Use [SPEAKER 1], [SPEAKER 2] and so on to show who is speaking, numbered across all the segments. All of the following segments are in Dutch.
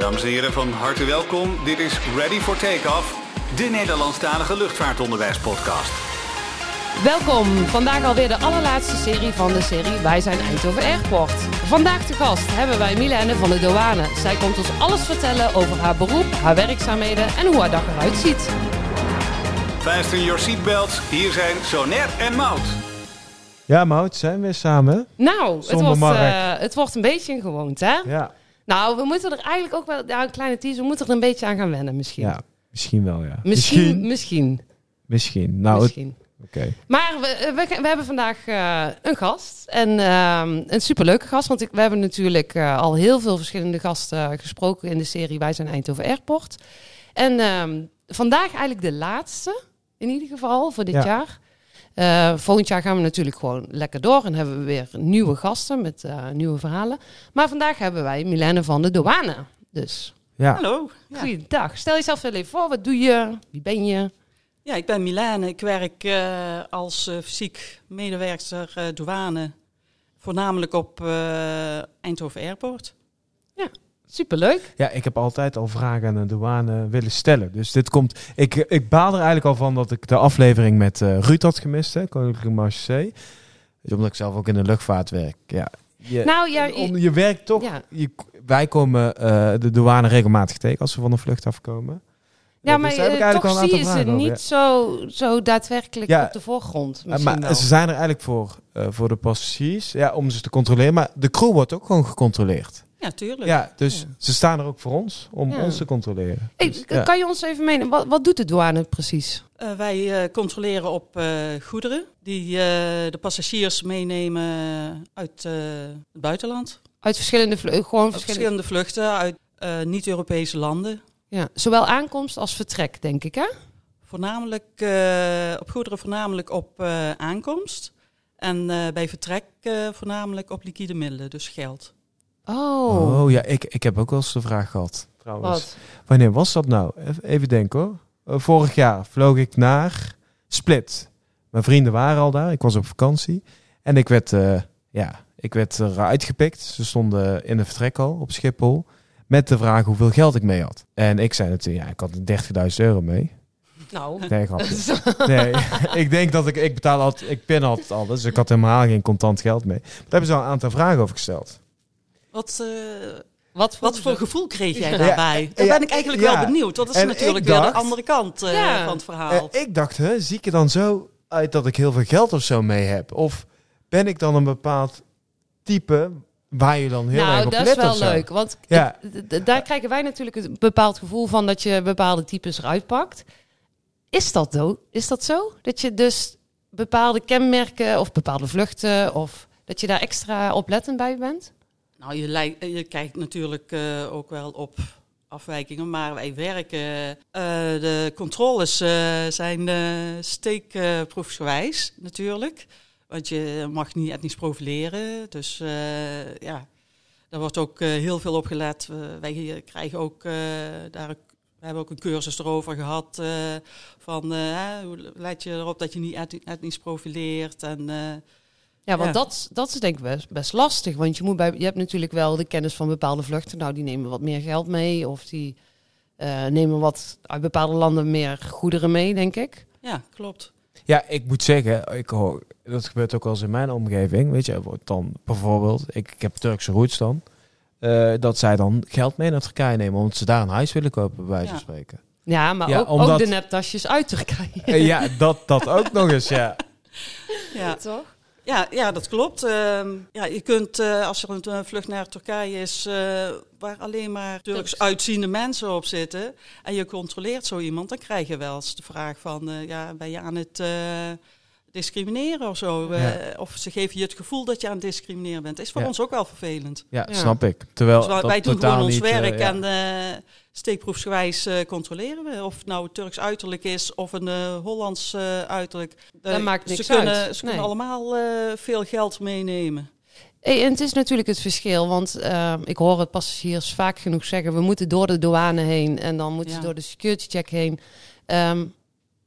[SPEAKER 1] Dames en heren, van harte welkom. Dit is Ready for Takeoff, de Nederlandstalige luchtvaartonderwijspodcast.
[SPEAKER 2] Welkom, vandaag alweer de allerlaatste serie van de serie Wij zijn Eindhoven Airport. Vandaag te gast hebben wij Milene van de douane. Zij komt ons alles vertellen over haar beroep, haar werkzaamheden en hoe haar dag eruit ziet.
[SPEAKER 1] Fasten your seatbelts, hier zijn Soner en Mout.
[SPEAKER 3] Ja, Mout, zijn we weer samen?
[SPEAKER 2] Nou, het wordt, eh, het wordt een beetje een gewoonte, hè?
[SPEAKER 3] Ja.
[SPEAKER 2] Nou, we moeten er eigenlijk ook wel, ja, een kleine teaser, we moeten er een beetje aan gaan wennen misschien.
[SPEAKER 3] Ja, misschien wel, ja.
[SPEAKER 2] Misschien, misschien,
[SPEAKER 3] Misschien. Nou,
[SPEAKER 2] misschien.
[SPEAKER 3] oké.
[SPEAKER 2] Maar we, we, we hebben vandaag eh, een gast. En ehm, een superleuke gast. Want ik, we hebben natuurlijk eh, al heel veel verschillende gasten gesproken in de serie Wij zijn Eindhoven Airport. En ehm, vandaag eigenlijk de laatste, in ieder geval, voor dit
[SPEAKER 3] Ja.
[SPEAKER 2] jaar. Eh, volgend jaar gaan we natuurlijk gewoon lekker door. En hebben we weer nieuwe gasten met eh, nieuwe verhalen. Maar vandaag hebben wij Milene van de Douane. Dus,
[SPEAKER 3] Ja.
[SPEAKER 4] Hallo. Ja.
[SPEAKER 2] goeiedag. Stel jezelf even voor. Wat doe je? Wie ben je?
[SPEAKER 4] ja, ik ben Milane. Ik werk eh, als eh, fysiek medewerker eh, douane. Voornamelijk op eh, Eindhoven Airport.
[SPEAKER 2] Superleuk.
[SPEAKER 3] ja, ik heb altijd al vragen aan de douane willen stellen. Dus dit komt... Ik, ik baal er eigenlijk al van dat ik de aflevering met eh Ruud had gemist, hè, Koninklijke C. Dus omdat ik zelf ook in de luchtvaart werk. Ja. Je,
[SPEAKER 2] Nou ja,
[SPEAKER 3] om, je werkt toch...
[SPEAKER 2] ja.
[SPEAKER 3] Je, wij komen eh, de douane regelmatig tegen als we van een vlucht afkomen.
[SPEAKER 2] Ja,
[SPEAKER 3] Dus
[SPEAKER 2] maar eh,
[SPEAKER 3] eigenlijk
[SPEAKER 2] toch
[SPEAKER 3] al een
[SPEAKER 2] zie je ze niet zo, zo daadwerkelijk
[SPEAKER 3] Ja.
[SPEAKER 2] op de voorgrond.
[SPEAKER 3] Eh, maar
[SPEAKER 2] wel.
[SPEAKER 3] ze zijn er eigenlijk voor, eh, voor de passagiers, ja, om ze te controleren. Maar de crew wordt ook gewoon gecontroleerd.
[SPEAKER 4] Ja, tuurlijk.
[SPEAKER 3] Ja, dus
[SPEAKER 2] Ja.
[SPEAKER 3] ze staan er ook voor ons, om
[SPEAKER 2] Ja.
[SPEAKER 3] ons te controleren.
[SPEAKER 2] Hey,
[SPEAKER 3] Dus, ja.
[SPEAKER 2] Kan je ons even meenemen, wat, wat doet de douane precies?
[SPEAKER 4] Eh, wij eh, controleren op eh, goederen die eh, de passagiers meenemen uit eh, het buitenland.
[SPEAKER 2] Uit verschillende, vlu- gewoon verschillende,
[SPEAKER 4] Verschillende vluchten uit eh, niet-Europese landen.
[SPEAKER 2] ja, zowel aankomst als vertrek, denk ik, hè?
[SPEAKER 4] Voornamelijk eh, op goederen voornamelijk op eh, aankomst. En eh, bij vertrek eh, voornamelijk op liquide middelen, dus geld.
[SPEAKER 2] Oh,
[SPEAKER 3] Oh ja, ik, ik heb ook wel eens de vraag gehad. Trouwens.
[SPEAKER 2] wat?
[SPEAKER 3] Wanneer was dat nou? Even, denken hoor. Eh, vorig jaar vloog ik naar Split. Mijn vrienden waren al daar. Ik was op vakantie. En ik werd, eh, ja, ik werd eruit gepikt. Ze stonden in de vertrekhal op Schiphol. Met de vraag hoeveel geld ik mee had. En ik zei natuurlijk, ja, ik had 30.000 euro mee.
[SPEAKER 2] Nou,
[SPEAKER 3] Nee, grapje. Nee, ik denk dat ik, ik betaal altijd, ik pin altijd alles. Dus ik had helemaal geen contant geld mee. Maar daar hebben ze al een aantal vragen over gesteld.
[SPEAKER 4] Wat, eh,
[SPEAKER 2] wat voor,
[SPEAKER 4] wat voor gevoel kreeg jij
[SPEAKER 3] Ja,
[SPEAKER 4] daarbij? Daar
[SPEAKER 3] ja,
[SPEAKER 4] ben ik eigenlijk
[SPEAKER 3] ja.
[SPEAKER 4] wel benieuwd. Dat is
[SPEAKER 3] En
[SPEAKER 4] natuurlijk weer
[SPEAKER 3] dacht-
[SPEAKER 4] de andere kant eh,
[SPEAKER 2] Ja.
[SPEAKER 4] van het verhaal.
[SPEAKER 3] Eh, ik dacht, hè, zie ik er dan zo uit dat ik heel veel geld of zo mee heb? Of ben ik dan een bepaald type waar je dan heel erg
[SPEAKER 2] Nou,
[SPEAKER 3] op
[SPEAKER 2] dat
[SPEAKER 3] let
[SPEAKER 2] is wel
[SPEAKER 3] of zo?
[SPEAKER 2] leuk, want
[SPEAKER 3] Ja.
[SPEAKER 2] daar krijgen wij natuurlijk een bepaald gevoel van dat je bepaalde types eruit pakt. Is dat, zo? is dat zo? Dat je dus bepaalde kenmerken of bepaalde vluchten of dat je daar extra oplettend bij bent?
[SPEAKER 4] Nou, eh, je kijkt natuurlijk eh, ook wel op afwijkingen, maar wij werken. eh, de controles zijn uh, steekproefsgewijs natuurlijk. Want je mag niet etnisch profileren. Dus ja, daar wordt ook heel veel op gelet. Wij krijgen ook daar. We hebben ook een cursus erover gehad eh, van hè, hoe let je erop dat je niet etnisch profileert en
[SPEAKER 2] Ja, want
[SPEAKER 4] Ja.
[SPEAKER 2] Dat, dat is denk ik best, best lastig. Want je, moet bij, je hebt natuurlijk wel de kennis van bepaalde vluchten. Nou, die nemen wat meer geld mee. Of die eh, nemen wat uit bepaalde landen meer goederen mee, denk ik.
[SPEAKER 4] ja, klopt.
[SPEAKER 3] Ja, ik moet zeggen, ik hoor, dat gebeurt ook wel eens in mijn omgeving. Weet je, er wordt dan bijvoorbeeld, ik, ik heb Turkse roots dan, eh, dat zij dan geld mee naar Turkije nemen omdat ze daar een huis willen kopen, bij wijze van
[SPEAKER 4] Ja.
[SPEAKER 3] spreken.
[SPEAKER 2] Ja, maar
[SPEAKER 3] Ja,
[SPEAKER 2] ook, ook
[SPEAKER 3] omdat-
[SPEAKER 2] de neptasjes uit Turkije.
[SPEAKER 3] Eh, ja, dat, dat ook nog eens, ja.
[SPEAKER 4] Ja.
[SPEAKER 2] Toch?
[SPEAKER 4] Ja, ja, dat klopt. Ehm, ja, je kunt, eh, als er een vlucht naar Turkije is, eh, waar alleen maar Turks uitziende mensen op zitten, en je controleert zo iemand, dan krijg je wel eens de vraag van, eh, ja, ben je aan het discrimineren of zo? Eh,
[SPEAKER 3] Ja.
[SPEAKER 4] Of ze geven je het gevoel dat je aan het discrimineren bent. is voor
[SPEAKER 3] Ja.
[SPEAKER 4] ons ook wel vervelend.
[SPEAKER 3] Ja,
[SPEAKER 2] Ja.
[SPEAKER 3] snap ik. Terwijl
[SPEAKER 4] Dus wij, doen gewoon ons
[SPEAKER 3] niet, eh,
[SPEAKER 4] werk
[SPEAKER 3] ja.
[SPEAKER 4] en eh, steekproefsgewijs eh, controleren we. Of het nou Turks uiterlijk is of een eh, Hollands uiterlijk.
[SPEAKER 2] Dat maakt niks
[SPEAKER 4] ze kunnen,
[SPEAKER 2] uit.
[SPEAKER 4] Ze kunnen
[SPEAKER 2] Nee.
[SPEAKER 4] allemaal eh, veel geld meenemen.
[SPEAKER 2] Hey, en het is natuurlijk het verschil, want eh, ik hoor het passagiers vaak genoeg zeggen: we moeten door de douane heen en dan moeten ze
[SPEAKER 4] Ja.
[SPEAKER 2] door de security check heen. Ehm,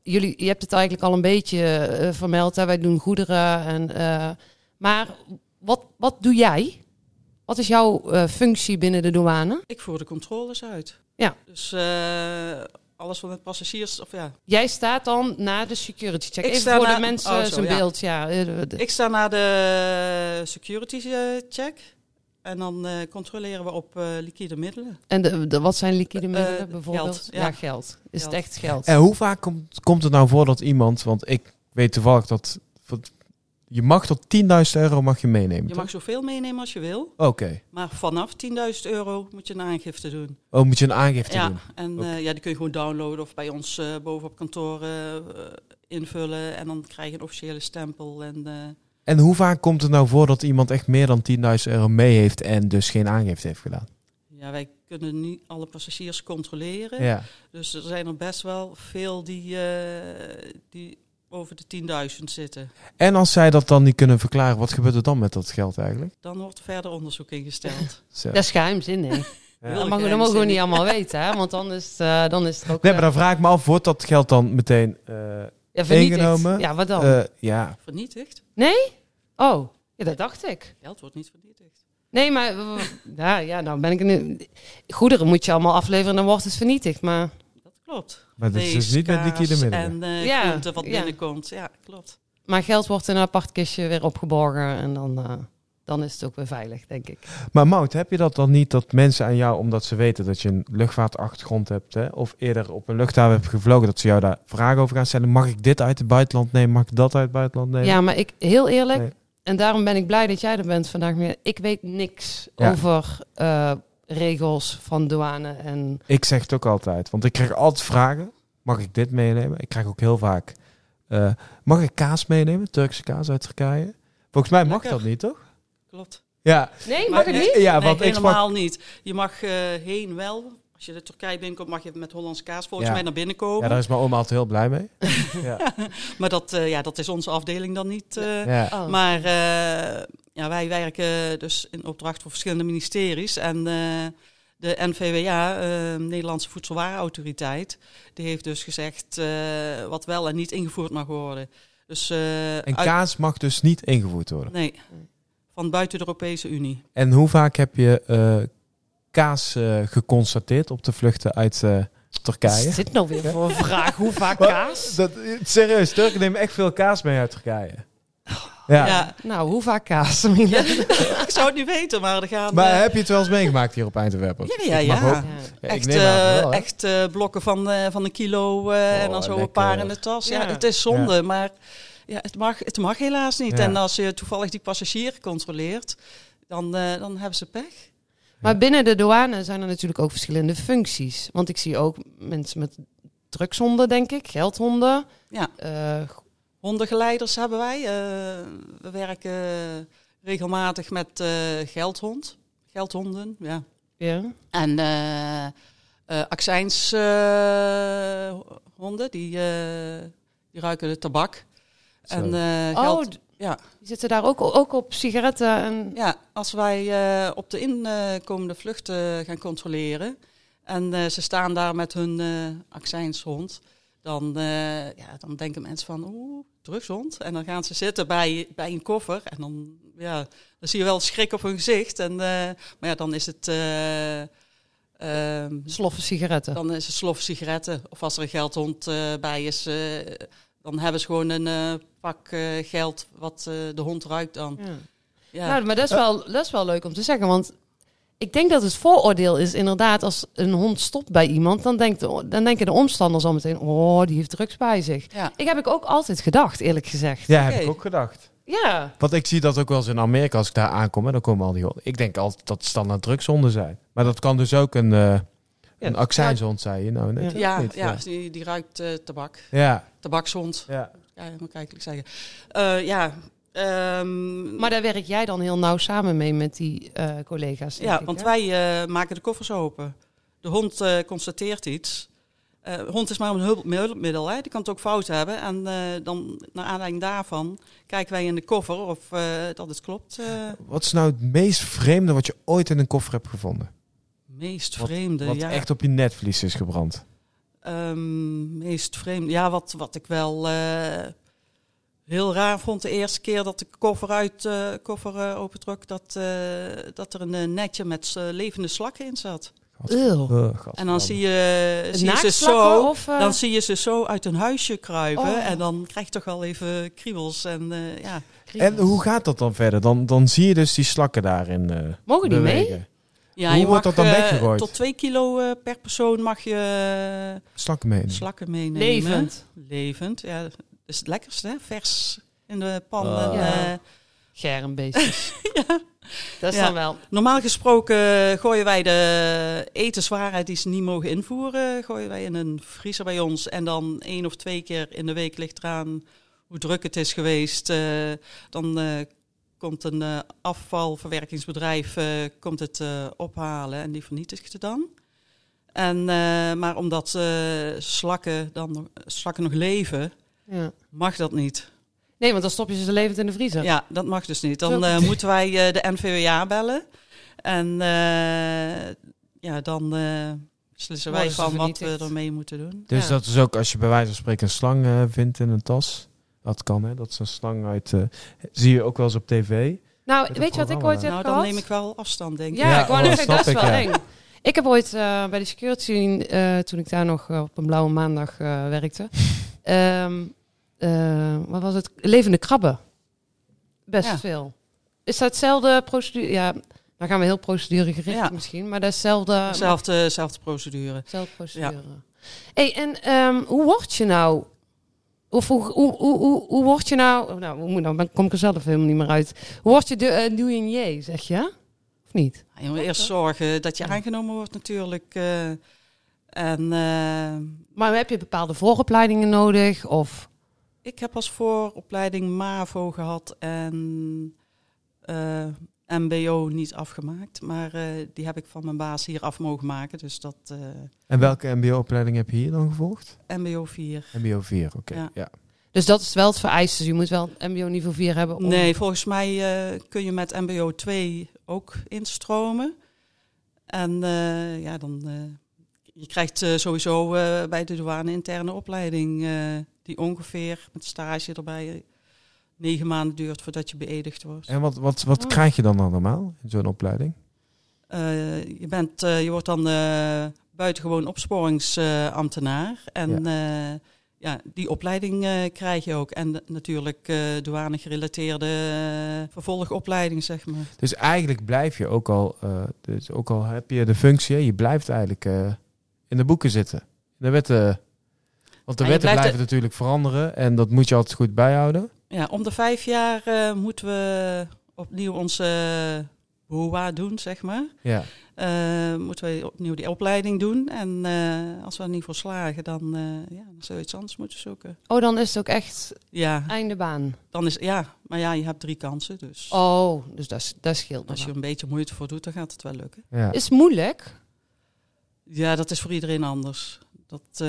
[SPEAKER 2] jullie, je hebt het eigenlijk al een beetje eh, vermeld. Hè? Wij doen goederen. En, eh, maar wat, wat doe jij? Wat is jouw eh, functie binnen de douane?
[SPEAKER 4] Ik voer de controles uit.
[SPEAKER 2] Ja.
[SPEAKER 4] Dus alles wat met passagiers, of ja,
[SPEAKER 2] Jij staat dan na de security check.
[SPEAKER 4] Ik
[SPEAKER 2] Even
[SPEAKER 4] sta
[SPEAKER 2] voor
[SPEAKER 4] na-
[SPEAKER 2] de mensen
[SPEAKER 4] oh, zo,
[SPEAKER 2] zijn
[SPEAKER 4] ja.
[SPEAKER 2] beeld. Ja,
[SPEAKER 4] Ik sta na de security check. En dan eh, controleren we op eh, liquide middelen.
[SPEAKER 2] en de, de- wat zijn liquide middelen
[SPEAKER 4] Eh,
[SPEAKER 2] bijvoorbeeld?
[SPEAKER 4] geld,
[SPEAKER 2] ja.
[SPEAKER 4] ja.
[SPEAKER 2] geld. Is
[SPEAKER 4] Geld.
[SPEAKER 2] het echt geld?
[SPEAKER 3] En hoe vaak komt, komt het nou voor dat iemand, want ik weet toevallig dat, wat- je mag tot 10.000 euro mag je meenemen.
[SPEAKER 4] Je mag zoveel meenemen als je wil.
[SPEAKER 3] Oké.
[SPEAKER 4] Maar vanaf 10.000 euro moet je een aangifte doen.
[SPEAKER 3] Oh, moet je een aangifte
[SPEAKER 4] Ja,
[SPEAKER 3] doen?
[SPEAKER 4] en eh, ja, die kun je gewoon downloaden of bij ons eh, boven op kantoor eh, invullen. En dan krijg je een officiële stempel. En,
[SPEAKER 3] En hoe vaak komt het nou voor dat iemand echt meer dan 10.000 euro mee heeft en dus geen aangifte heeft gedaan?
[SPEAKER 4] ja, wij kunnen niet alle passagiers controleren.
[SPEAKER 3] Ja.
[SPEAKER 4] Dus er zijn er best wel veel die, eh, die over de 10.000 zitten.
[SPEAKER 3] En als zij dat dan niet kunnen verklaren, wat gebeurt er dan met dat geld eigenlijk?
[SPEAKER 4] Dan wordt er verder onderzoek ingesteld.
[SPEAKER 2] Dat is geheimzinnig.
[SPEAKER 3] Ja.
[SPEAKER 2] Dat, mogen, dat mogen we niet allemaal weten, hè? want dan is het, eh, dan is het ook...
[SPEAKER 3] Nee,
[SPEAKER 2] eh,
[SPEAKER 3] maar dan vraag ik me af, wordt dat geld dan meteen eh,
[SPEAKER 2] ja, vernietigd.
[SPEAKER 3] ingenomen?
[SPEAKER 2] Ja, wat dan?
[SPEAKER 3] eh, ja,
[SPEAKER 4] Vernietigd?
[SPEAKER 2] nee? Oh, ja, dat dacht ik.
[SPEAKER 4] Geld wordt niet vernietigd.
[SPEAKER 2] Nee, maar ja, ja, nou ben ik nu. Goederen moet je allemaal afleveren en dan wordt het vernietigd. Maar
[SPEAKER 4] Dat klopt.
[SPEAKER 3] maar dat is dus niet met middelen.
[SPEAKER 4] En eh
[SPEAKER 2] Ja,
[SPEAKER 4] wat binnenkomt. Ja, klopt.
[SPEAKER 2] Maar geld wordt in een apart kistje weer opgeborgen en dan, eh, dan is het ook weer veilig, denk ik.
[SPEAKER 3] Maar Mout, heb je dat dan niet dat mensen aan jou, omdat ze weten dat je een luchtvaartachtergrond hebt, hè, of eerder op een luchthaven hebt gevlogen, dat ze jou daar vragen over gaan stellen? Mag ik dit uit het buitenland nemen? Mag ik dat uit het buitenland nemen?
[SPEAKER 2] Ja, maar ik, heel eerlijk,
[SPEAKER 3] Nee.
[SPEAKER 2] en daarom ben ik blij dat jij er bent vandaag meer. Ik weet niks
[SPEAKER 3] Ja.
[SPEAKER 2] over eh, regels van douane en...
[SPEAKER 3] Ik zeg het ook altijd, want ik krijg altijd vragen. Mag ik dit meenemen? Ik krijg ook heel vaak, eh, mag ik kaas meenemen? Turkse kaas uit Turkije? Volgens mij mag
[SPEAKER 4] Lekker.
[SPEAKER 3] dat niet, toch?
[SPEAKER 4] Klopt.
[SPEAKER 3] Ja,
[SPEAKER 2] Nee,
[SPEAKER 4] Maar
[SPEAKER 2] mag het niet?
[SPEAKER 3] Ja,
[SPEAKER 4] nee,
[SPEAKER 3] want ik sprak-
[SPEAKER 4] helemaal niet. Je mag eh, heen wel. Als je de Turkije binnenkomt, mag je met Hollandse kaas volgens
[SPEAKER 3] Ja.
[SPEAKER 4] mij naar binnen komen.
[SPEAKER 3] ja, daar is mijn oma altijd heel blij mee. ja.
[SPEAKER 4] Maar dat, eh, ja, dat is onze afdeling dan niet. eh.
[SPEAKER 3] Ja.
[SPEAKER 2] Oh.
[SPEAKER 4] Maar eh, ja, wij werken dus in opdracht voor verschillende ministeries. En eh, de NVWA, eh, Nederlandse Voedselwarenautoriteit, die heeft dus gezegd eh, wat wel en niet ingevoerd mag worden. Dus, eh,
[SPEAKER 3] En
[SPEAKER 4] uit-
[SPEAKER 3] kaas mag dus niet ingevoerd worden.
[SPEAKER 4] Nee, van buiten de Europese Unie.
[SPEAKER 3] En hoe vaak heb je eh, kaas eh, geconstateerd op de vluchten uit eh, Turkije?
[SPEAKER 2] is dit nou weer voor een vraag? Hoe vaak kaas?
[SPEAKER 3] Dat, serieus, Turken nemen echt veel kaas mee uit Turkije. Ja.
[SPEAKER 4] Ja.
[SPEAKER 2] Nou, hoe vaak kaas?
[SPEAKER 4] Ik zou het niet weten, maar er gaan...
[SPEAKER 3] Maar heb je het wel eens meegemaakt hier op Eindhoven?
[SPEAKER 4] Ja, ja, ja.
[SPEAKER 2] Ja.
[SPEAKER 4] Echt
[SPEAKER 3] wel,
[SPEAKER 4] echt eh, blokken van, eh, van een kilo eh, en dan zo
[SPEAKER 3] lekker.
[SPEAKER 4] een paar in de tas. Ja,
[SPEAKER 2] Ja.
[SPEAKER 4] het is zonde, maar ja, het, mag, het mag helaas niet.
[SPEAKER 3] Ja.
[SPEAKER 4] En als je toevallig die passagier controleert, dan, eh, dan hebben ze pech.
[SPEAKER 2] Maar binnen de douane zijn er natuurlijk ook verschillende functies. Want ik zie ook mensen met drugshonden, denk ik, geldhonden.
[SPEAKER 4] Ja.
[SPEAKER 2] Eh,
[SPEAKER 4] Hondengeleiders hebben wij. eh, we werken regelmatig met eh, geldhond, geldhonden. Ja.
[SPEAKER 2] ja.
[SPEAKER 4] En eh eh accijnshonden, die, eh, die ruiken de tabak.
[SPEAKER 3] Zo.
[SPEAKER 4] En, eh,
[SPEAKER 2] Oh,
[SPEAKER 4] geld, ja.
[SPEAKER 2] die zitten daar ook, ook op sigaretten en...
[SPEAKER 4] Ja, als wij eh, op de inkomende vluchten gaan controleren en eh, ze staan daar met hun eh accijnshond, dan, eh, ja, dan denken mensen van, oeh, drugshond. En dan gaan ze zitten bij, bij een koffer en dan, ja, dan zie je wel schrik op hun gezicht. En, eh, maar ja, dan is het... eh, ehm,
[SPEAKER 2] Sloffen sigaretten.
[SPEAKER 4] dan is het slof sigaretten. Of als er een geldhond eh, bij is, eh, dan hebben ze gewoon een eh, pak eh, geld wat eh, de hond ruikt dan.
[SPEAKER 2] Ja.
[SPEAKER 4] Ja.
[SPEAKER 2] Nou, maar dat is, wel, dat is wel leuk om te zeggen. Want ik denk dat het vooroordeel is inderdaad... als een hond stopt bij iemand... dan, denkt de, dan denken de omstanders al meteen... oh, die heeft drugs bij zich.
[SPEAKER 4] ja.
[SPEAKER 2] Ik heb ik ook altijd gedacht, eerlijk gezegd.
[SPEAKER 3] Ja, heb ik ook gedacht.
[SPEAKER 2] Ja.
[SPEAKER 3] Want ik zie dat ook wel eens in Amerika als ik daar aankom. En dan komen al die honden. Ik denk altijd dat het standaard drugshonden zijn. Maar dat kan dus ook een, eh een accijnshond zijn. Je nou net
[SPEAKER 2] Ja.
[SPEAKER 4] Ja,
[SPEAKER 3] niet.
[SPEAKER 4] ja, Die, die ruikt eh, tabak.
[SPEAKER 3] ja.
[SPEAKER 4] Tabakshond.
[SPEAKER 3] ja.
[SPEAKER 4] Ja, moet ik eigenlijk zeggen. Eh, ja, ehm,
[SPEAKER 2] Maar daar werk jij dan heel nauw samen mee met die eh, collega's. denk
[SPEAKER 4] ja,
[SPEAKER 2] ik,
[SPEAKER 4] want
[SPEAKER 2] hè?
[SPEAKER 4] wij eh, maken de koffers open. De hond eh, constateert iets. Eh, de hond is maar een hulp- hulpmiddel, hè. die kan het ook fout hebben. En eh, dan, naar aanleiding daarvan, kijken wij in de koffer of eh, dat het klopt. eh
[SPEAKER 3] Wat is nou het meest vreemde wat je ooit in een koffer hebt gevonden?
[SPEAKER 4] meest
[SPEAKER 3] Wat-
[SPEAKER 4] vreemde,
[SPEAKER 3] Wat
[SPEAKER 4] ja.
[SPEAKER 3] echt op je netvlies is gebrand.
[SPEAKER 4] Ehm, meest vreemde, ja, wat, wat ik wel... eh, heel raar vond de eerste keer dat de koffer uit eh koffer eh, opentrok, dat, eh, dat er een netje met levende slakken in zat.
[SPEAKER 3] Uh,
[SPEAKER 4] En dan zie je, zie je ze zo,
[SPEAKER 2] of...
[SPEAKER 4] dan zie je ze zo uit een huisje kruipen
[SPEAKER 2] Oh.
[SPEAKER 4] en dan krijg je toch wel even kriebels en eh, ja.
[SPEAKER 3] En hoe gaat dat dan verder? Dan, dan zie je dus die slakken daarin eh
[SPEAKER 2] Mogen die mee?
[SPEAKER 4] Ja,
[SPEAKER 3] Hoe
[SPEAKER 4] je
[SPEAKER 3] wordt
[SPEAKER 4] mag,
[SPEAKER 3] dat dan
[SPEAKER 4] eh,
[SPEAKER 3] weggegooid?
[SPEAKER 4] Tot twee kilo eh, per persoon mag je eh,
[SPEAKER 3] Slakken meenemen.
[SPEAKER 4] slakken meenemen.
[SPEAKER 2] Levend.
[SPEAKER 4] Levend, ja. Dat is het lekkerste, hè? Vers in de pan. En,
[SPEAKER 2] Ja.
[SPEAKER 4] eh,
[SPEAKER 2] Germbeestjes.
[SPEAKER 4] ja.
[SPEAKER 2] Dat is
[SPEAKER 4] Ja.
[SPEAKER 2] dan wel.
[SPEAKER 4] Normaal gesproken gooien wij de etenswaarheid die ze niet mogen invoeren, gooien wij in een vriezer bij ons. En dan één of twee keer in de week ligt eraan hoe druk het is geweest. eh, dan eh, komt een eh, afvalverwerkingsbedrijf eh, komt het eh, ophalen en die vernietigt het dan. En, eh, maar omdat eh, slakken, dan, nog- slakken nog leven,
[SPEAKER 2] Ja.
[SPEAKER 4] mag dat niet.
[SPEAKER 2] Nee, want dan stop je ze levend in de vriezer.
[SPEAKER 4] Ja, dat mag dus niet. Dan eh, moeten wij eh, de NVWA bellen. En eh, ja, dan eh beslissen wij van wat we ermee moeten doen.
[SPEAKER 3] Dus
[SPEAKER 2] Ja.
[SPEAKER 3] dat is ook als je bij wijze van spreken een slang vindt in een tas. Dat kan, hè? Dat is een slang uit. eh, zie je ook wel eens op tv.
[SPEAKER 2] Nou, weet je wat ik ooit
[SPEAKER 3] dan.
[SPEAKER 2] heb
[SPEAKER 4] Nou, dan neem ik wel afstand, denk ik.
[SPEAKER 2] Ja,
[SPEAKER 3] Ja,
[SPEAKER 2] ik wou
[SPEAKER 3] oh,
[SPEAKER 2] net dat is wel eng. Ik heb ooit eh, bij de security, eh, toen ik daar nog op een blauwe maandag eh, werkte, ehm, eh, wat was het? Levende krabben. Best
[SPEAKER 4] Ja.
[SPEAKER 2] veel. Is dat hetzelfde procedure? Ja, dan gaan we heel proceduregericht
[SPEAKER 4] Ja.
[SPEAKER 2] misschien, maar dat is hetzelfde,
[SPEAKER 4] Zelfde, zelfde procedure.
[SPEAKER 2] hetzelfde procedure. Hey, en ehm, hoe word je nou? Of hoe, hoe, hoe, hoe, hoe word je nou? Nou, hoe moet nou? Dan kom ik er zelf helemaal niet meer uit. Hoe word je de uh, douanier, zeg je? Of niet?
[SPEAKER 4] Ja, je moet eerst zorgen dat je aangenomen wordt natuurlijk. eh, en eh,
[SPEAKER 2] Maar heb je bepaalde vooropleidingen nodig? Of
[SPEAKER 4] ik heb als vooropleiding MAVO gehad en eh, MBO niet afgemaakt. Maar eh, die heb ik van mijn baas hier af mogen maken. Dus dat eh,
[SPEAKER 3] En welke MBO-opleiding heb je hier dan gevolgd?
[SPEAKER 4] MBO 4.
[SPEAKER 3] MBO 4, oké.
[SPEAKER 4] Ja.
[SPEAKER 3] Ja.
[SPEAKER 2] Dus dat is wel het vereiste. Dus je moet wel MBO niveau 4 hebben. Om...
[SPEAKER 4] Nee, volgens mij eh, kun je met MBO 2 ook instromen. En eh, ja, dan. eh, je krijgt sowieso eh, bij de douane interne opleiding. eh, die ongeveer met stage erbij negen maanden duurt voordat je beëdigd wordt.
[SPEAKER 3] En wat, wat, wat
[SPEAKER 2] Oh.
[SPEAKER 3] krijg je dan allemaal in zo'n opleiding?
[SPEAKER 4] Eh, je, bent, eh, je wordt dan eh, buitengewoon opsporingsambtenaar. en ja. ja, die opleiding krijg je ook. En natuurlijk douane gerelateerde vervolgopleiding, zeg maar.
[SPEAKER 3] Dus eigenlijk blijf je ook al, dus ook al heb je de functie, je blijft eigenlijk in de boeken zitten. De wetten. Want de wetten blijven natuurlijk veranderen en dat moet je altijd goed bijhouden.
[SPEAKER 4] Ja, om de vijf jaar eh, moeten we opnieuw onze BOA doen, zeg maar.
[SPEAKER 3] Ja.
[SPEAKER 4] Eh, moeten we opnieuw die opleiding doen. En eh, als we er niet voor slagen, dan, eh ja, dan iets anders moeten zoeken.
[SPEAKER 2] Oh, dan is het ook echt
[SPEAKER 4] Ja,
[SPEAKER 2] einde baan.
[SPEAKER 4] dan is, ja, maar ja, je hebt drie kansen. Dus
[SPEAKER 2] Oh, dus dat, is- dat scheelt
[SPEAKER 4] als je er een beetje moeite voor doet, dan gaat het wel lukken.
[SPEAKER 3] ja.
[SPEAKER 2] Is het moeilijk?
[SPEAKER 4] Ja, dat is voor iedereen anders. Dat, eh,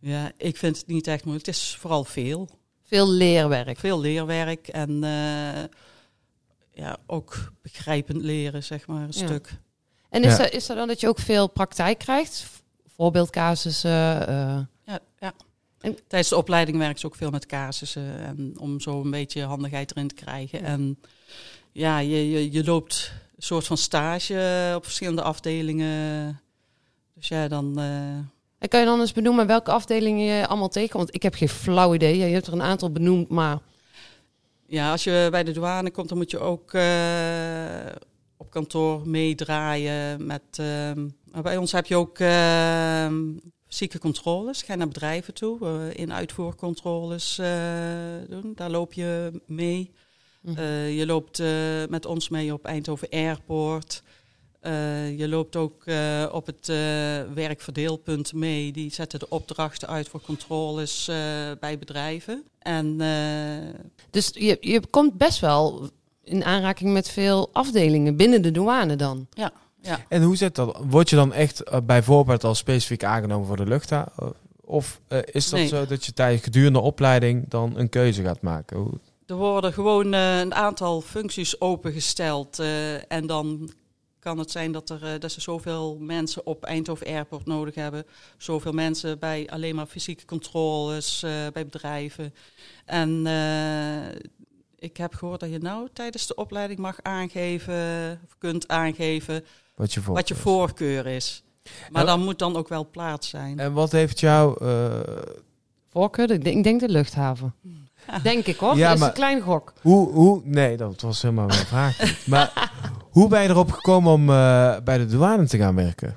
[SPEAKER 4] ja, ik vind het niet echt moeilijk. Het is vooral veel.
[SPEAKER 2] Veel leerwerk.
[SPEAKER 4] Veel leerwerk en eh, ja, ook begrijpend leren, zeg maar, een
[SPEAKER 2] Ja.
[SPEAKER 4] stuk.
[SPEAKER 2] En is,
[SPEAKER 3] Ja.
[SPEAKER 2] er, is er dan dat je ook veel praktijk krijgt? Voorbeeldcasussen? eh,
[SPEAKER 4] Ja, ja.
[SPEAKER 2] En-
[SPEAKER 4] Tijdens de opleiding werk je ook veel met casussen en om zo een beetje handigheid erin te krijgen.
[SPEAKER 2] Ja.
[SPEAKER 4] En ja, je, je, je loopt een soort van stage op verschillende afdelingen. Dus ja, dan... eh,
[SPEAKER 2] En kan je dan eens benoemen welke afdelingen je allemaal tegenkomt? Want ik heb geen flauw idee. Je hebt er een aantal benoemd, maar...
[SPEAKER 4] Ja, als je bij de douane komt, dan moet je ook eh, op kantoor meedraaien met. ehm, bij ons heb je ook uh, zieke controles. Ga je naar bedrijven toe, uh, in uitvoercontroles uh, doen. Daar loop je mee.
[SPEAKER 2] Mhm.
[SPEAKER 4] Je loopt met ons mee op Eindhoven Airport. Uh, je loopt ook uh, op het uh, werkverdeelpunt mee. Die zetten de opdrachten uit voor controles uh, bij bedrijven. En,
[SPEAKER 2] dus je, je komt best wel in aanraking met veel afdelingen binnen de douane dan?
[SPEAKER 4] Ja. ja.
[SPEAKER 3] En hoe zit dat? Word je dan echt uh, bijvoorbeeld al specifiek aangenomen voor de luchthaven? Of uh, is dat
[SPEAKER 4] Nee.
[SPEAKER 3] zo dat je tijdens gedurende opleiding dan een keuze gaat maken? Hoe...
[SPEAKER 4] Er worden gewoon uh, een aantal functies opengesteld uh, en dan kan het zijn dat, er, eh, dat ze zoveel mensen op Eindhoven Airport nodig hebben. Zoveel mensen bij alleen maar fysieke controles, eh, bij bedrijven. En eh, ik heb gehoord dat je nou tijdens de opleiding mag aangeven, of kunt aangeven,
[SPEAKER 3] Wat je
[SPEAKER 4] wat je voorkeur is. Maar
[SPEAKER 3] En-
[SPEAKER 4] dan moet dan ook wel plaats zijn.
[SPEAKER 3] En wat heeft jou... eh,
[SPEAKER 2] Voorkeur, ik denk, ik denk de luchthaven. Denk ik hoor.
[SPEAKER 3] Ja,
[SPEAKER 2] dat is
[SPEAKER 3] maar-
[SPEAKER 2] een klein gok.
[SPEAKER 3] hoe, hoe... Nee, dat was helemaal mijn vraag. niet. Maar hoe ben je erop gekomen om eh, bij de douane te gaan werken?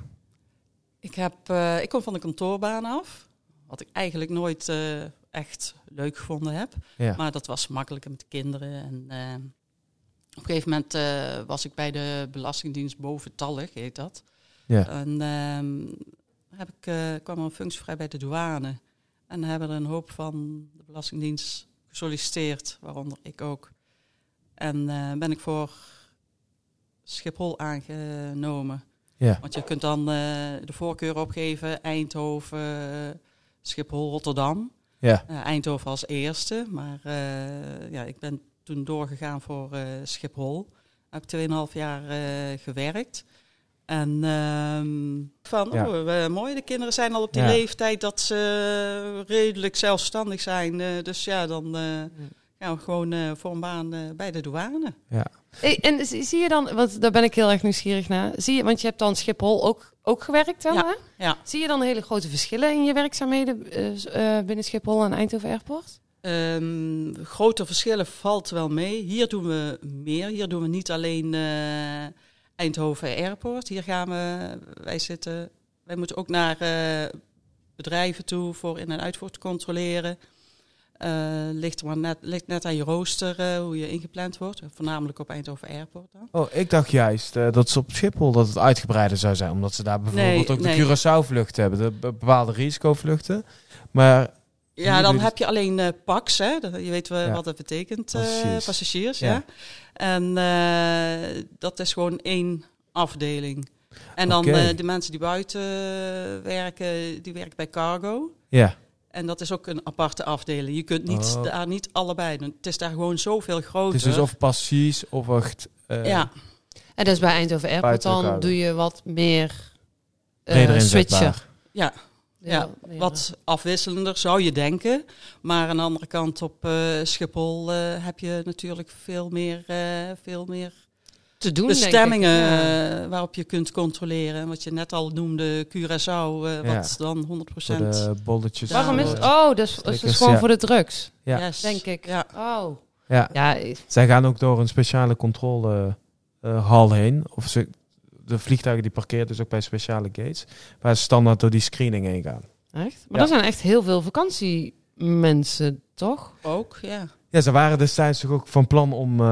[SPEAKER 4] Ik, heb, eh, ik kom van de kantoorbaan af. Wat ik eigenlijk nooit eh, echt leuk gevonden heb.
[SPEAKER 3] Ja.
[SPEAKER 4] Maar dat was makkelijker met de kinderen. En, eh, op een gegeven moment eh, was ik bij de Belastingdienst boventallig, heet dat.
[SPEAKER 3] Ja.
[SPEAKER 4] En ehm, heb ik, eh, kwam er een functie vrij bij de douane. En hebben er een hoop van de Belastingdienst gesolliciteerd, waaronder ik ook. En eh, ben ik voor Schiphol aangenomen.
[SPEAKER 3] Ja.
[SPEAKER 4] Want je kunt dan eh, de voorkeur opgeven Eindhoven, Schiphol, Rotterdam.
[SPEAKER 3] Ja.
[SPEAKER 4] Eh, Eindhoven als eerste, maar ja, ik ben toen doorgegaan voor Schiphol. Heb ik 2,5 jaar gewerkt. En ehm, van,
[SPEAKER 3] Ja.
[SPEAKER 4] oh, mooi, de kinderen zijn al op die
[SPEAKER 3] Ja.
[SPEAKER 4] leeftijd dat ze redelijk zelfstandig zijn. Eh, dus ja, dan eh, gaan we gewoon eh, voor een baan eh, bij de douane.
[SPEAKER 2] Hey, en zie zie je dan, want daar ben ik heel erg nieuwsgierig naar. Zie je, want je hebt dan Schiphol ook, ook gewerkt dan,
[SPEAKER 4] Ja.
[SPEAKER 2] hè?
[SPEAKER 4] Ja.
[SPEAKER 2] Zie je dan hele grote verschillen in je werkzaamheden binnen Schiphol en Eindhoven Airport?
[SPEAKER 4] Ehm, grote verschillen valt wel mee. Hier doen we meer. Hier doen we niet alleen eh, Eindhoven Airport. Hier gaan we, wij zitten, wij moeten ook naar eh, bedrijven toe voor in- en uitvoer te controleren. Eh, ligt, er maar net, ligt net aan je rooster eh, hoe je ingepland wordt. Voornamelijk op Eindhoven Airport dan.
[SPEAKER 3] Oh, ik dacht juist dat ze op Schiphol dat het uitgebreider zou zijn. Omdat ze daar bijvoorbeeld
[SPEAKER 4] Nee,
[SPEAKER 3] ook
[SPEAKER 4] nee.
[SPEAKER 3] de Curaçao-vluchten hebben. De be- bepaalde risicovluchten. Maar
[SPEAKER 4] Ja, dan heb je alleen eh PAX, hè? Dat- je weet wel
[SPEAKER 3] Ja.
[SPEAKER 4] wat dat betekent, eh,
[SPEAKER 3] Passagiers.
[SPEAKER 4] passagiers.
[SPEAKER 3] Ja.
[SPEAKER 4] ja. En eh, dat is gewoon één afdeling. En dan eh, de mensen die buiten werken, die werken bij cargo.
[SPEAKER 3] ja,
[SPEAKER 4] En dat is ook een aparte afdeling. Je kunt niet,
[SPEAKER 3] Oh.
[SPEAKER 4] daar niet allebei doen. Het is daar gewoon zoveel groter.
[SPEAKER 3] het is dus of passies of echt... eh,
[SPEAKER 4] ja,
[SPEAKER 2] En dus bij Eindhoven Airport dan doe je wat meer eh, switchen.
[SPEAKER 3] inzetbaar.
[SPEAKER 4] ja, ja, wat afwisselender zou je denken. Maar aan de andere kant op eh, Schiphol eh, heb je natuurlijk veel meer, eh, veel meer
[SPEAKER 2] te doen, denk ik.
[SPEAKER 4] bestemmingen
[SPEAKER 2] Ja.
[SPEAKER 4] waarop je kunt controleren. Wat je net al noemde, Curaçao, eh,
[SPEAKER 3] Ja.
[SPEAKER 4] wat dan 100%
[SPEAKER 3] Voor de bolletjes.
[SPEAKER 2] Waarom is het? Oh, dus het is
[SPEAKER 3] Stickers,
[SPEAKER 2] gewoon
[SPEAKER 3] ja.
[SPEAKER 2] voor de drugs,
[SPEAKER 3] Ja.
[SPEAKER 4] Yes.
[SPEAKER 2] denk ik.
[SPEAKER 4] Ja.
[SPEAKER 2] Oh,
[SPEAKER 3] Ja.
[SPEAKER 2] ja.
[SPEAKER 3] Zij gaan ook door een speciale controlehal heen. Of ze, de vliegtuigen die parkeren dus ook bij speciale gates. Waar ze standaard door die screening heen gaan.
[SPEAKER 2] Echt? Maar
[SPEAKER 3] Ja.
[SPEAKER 2] er zijn echt heel veel vakantiemensen, toch?
[SPEAKER 4] Ook, ja.
[SPEAKER 3] Ja, ze waren destijds toch ook van plan om eh,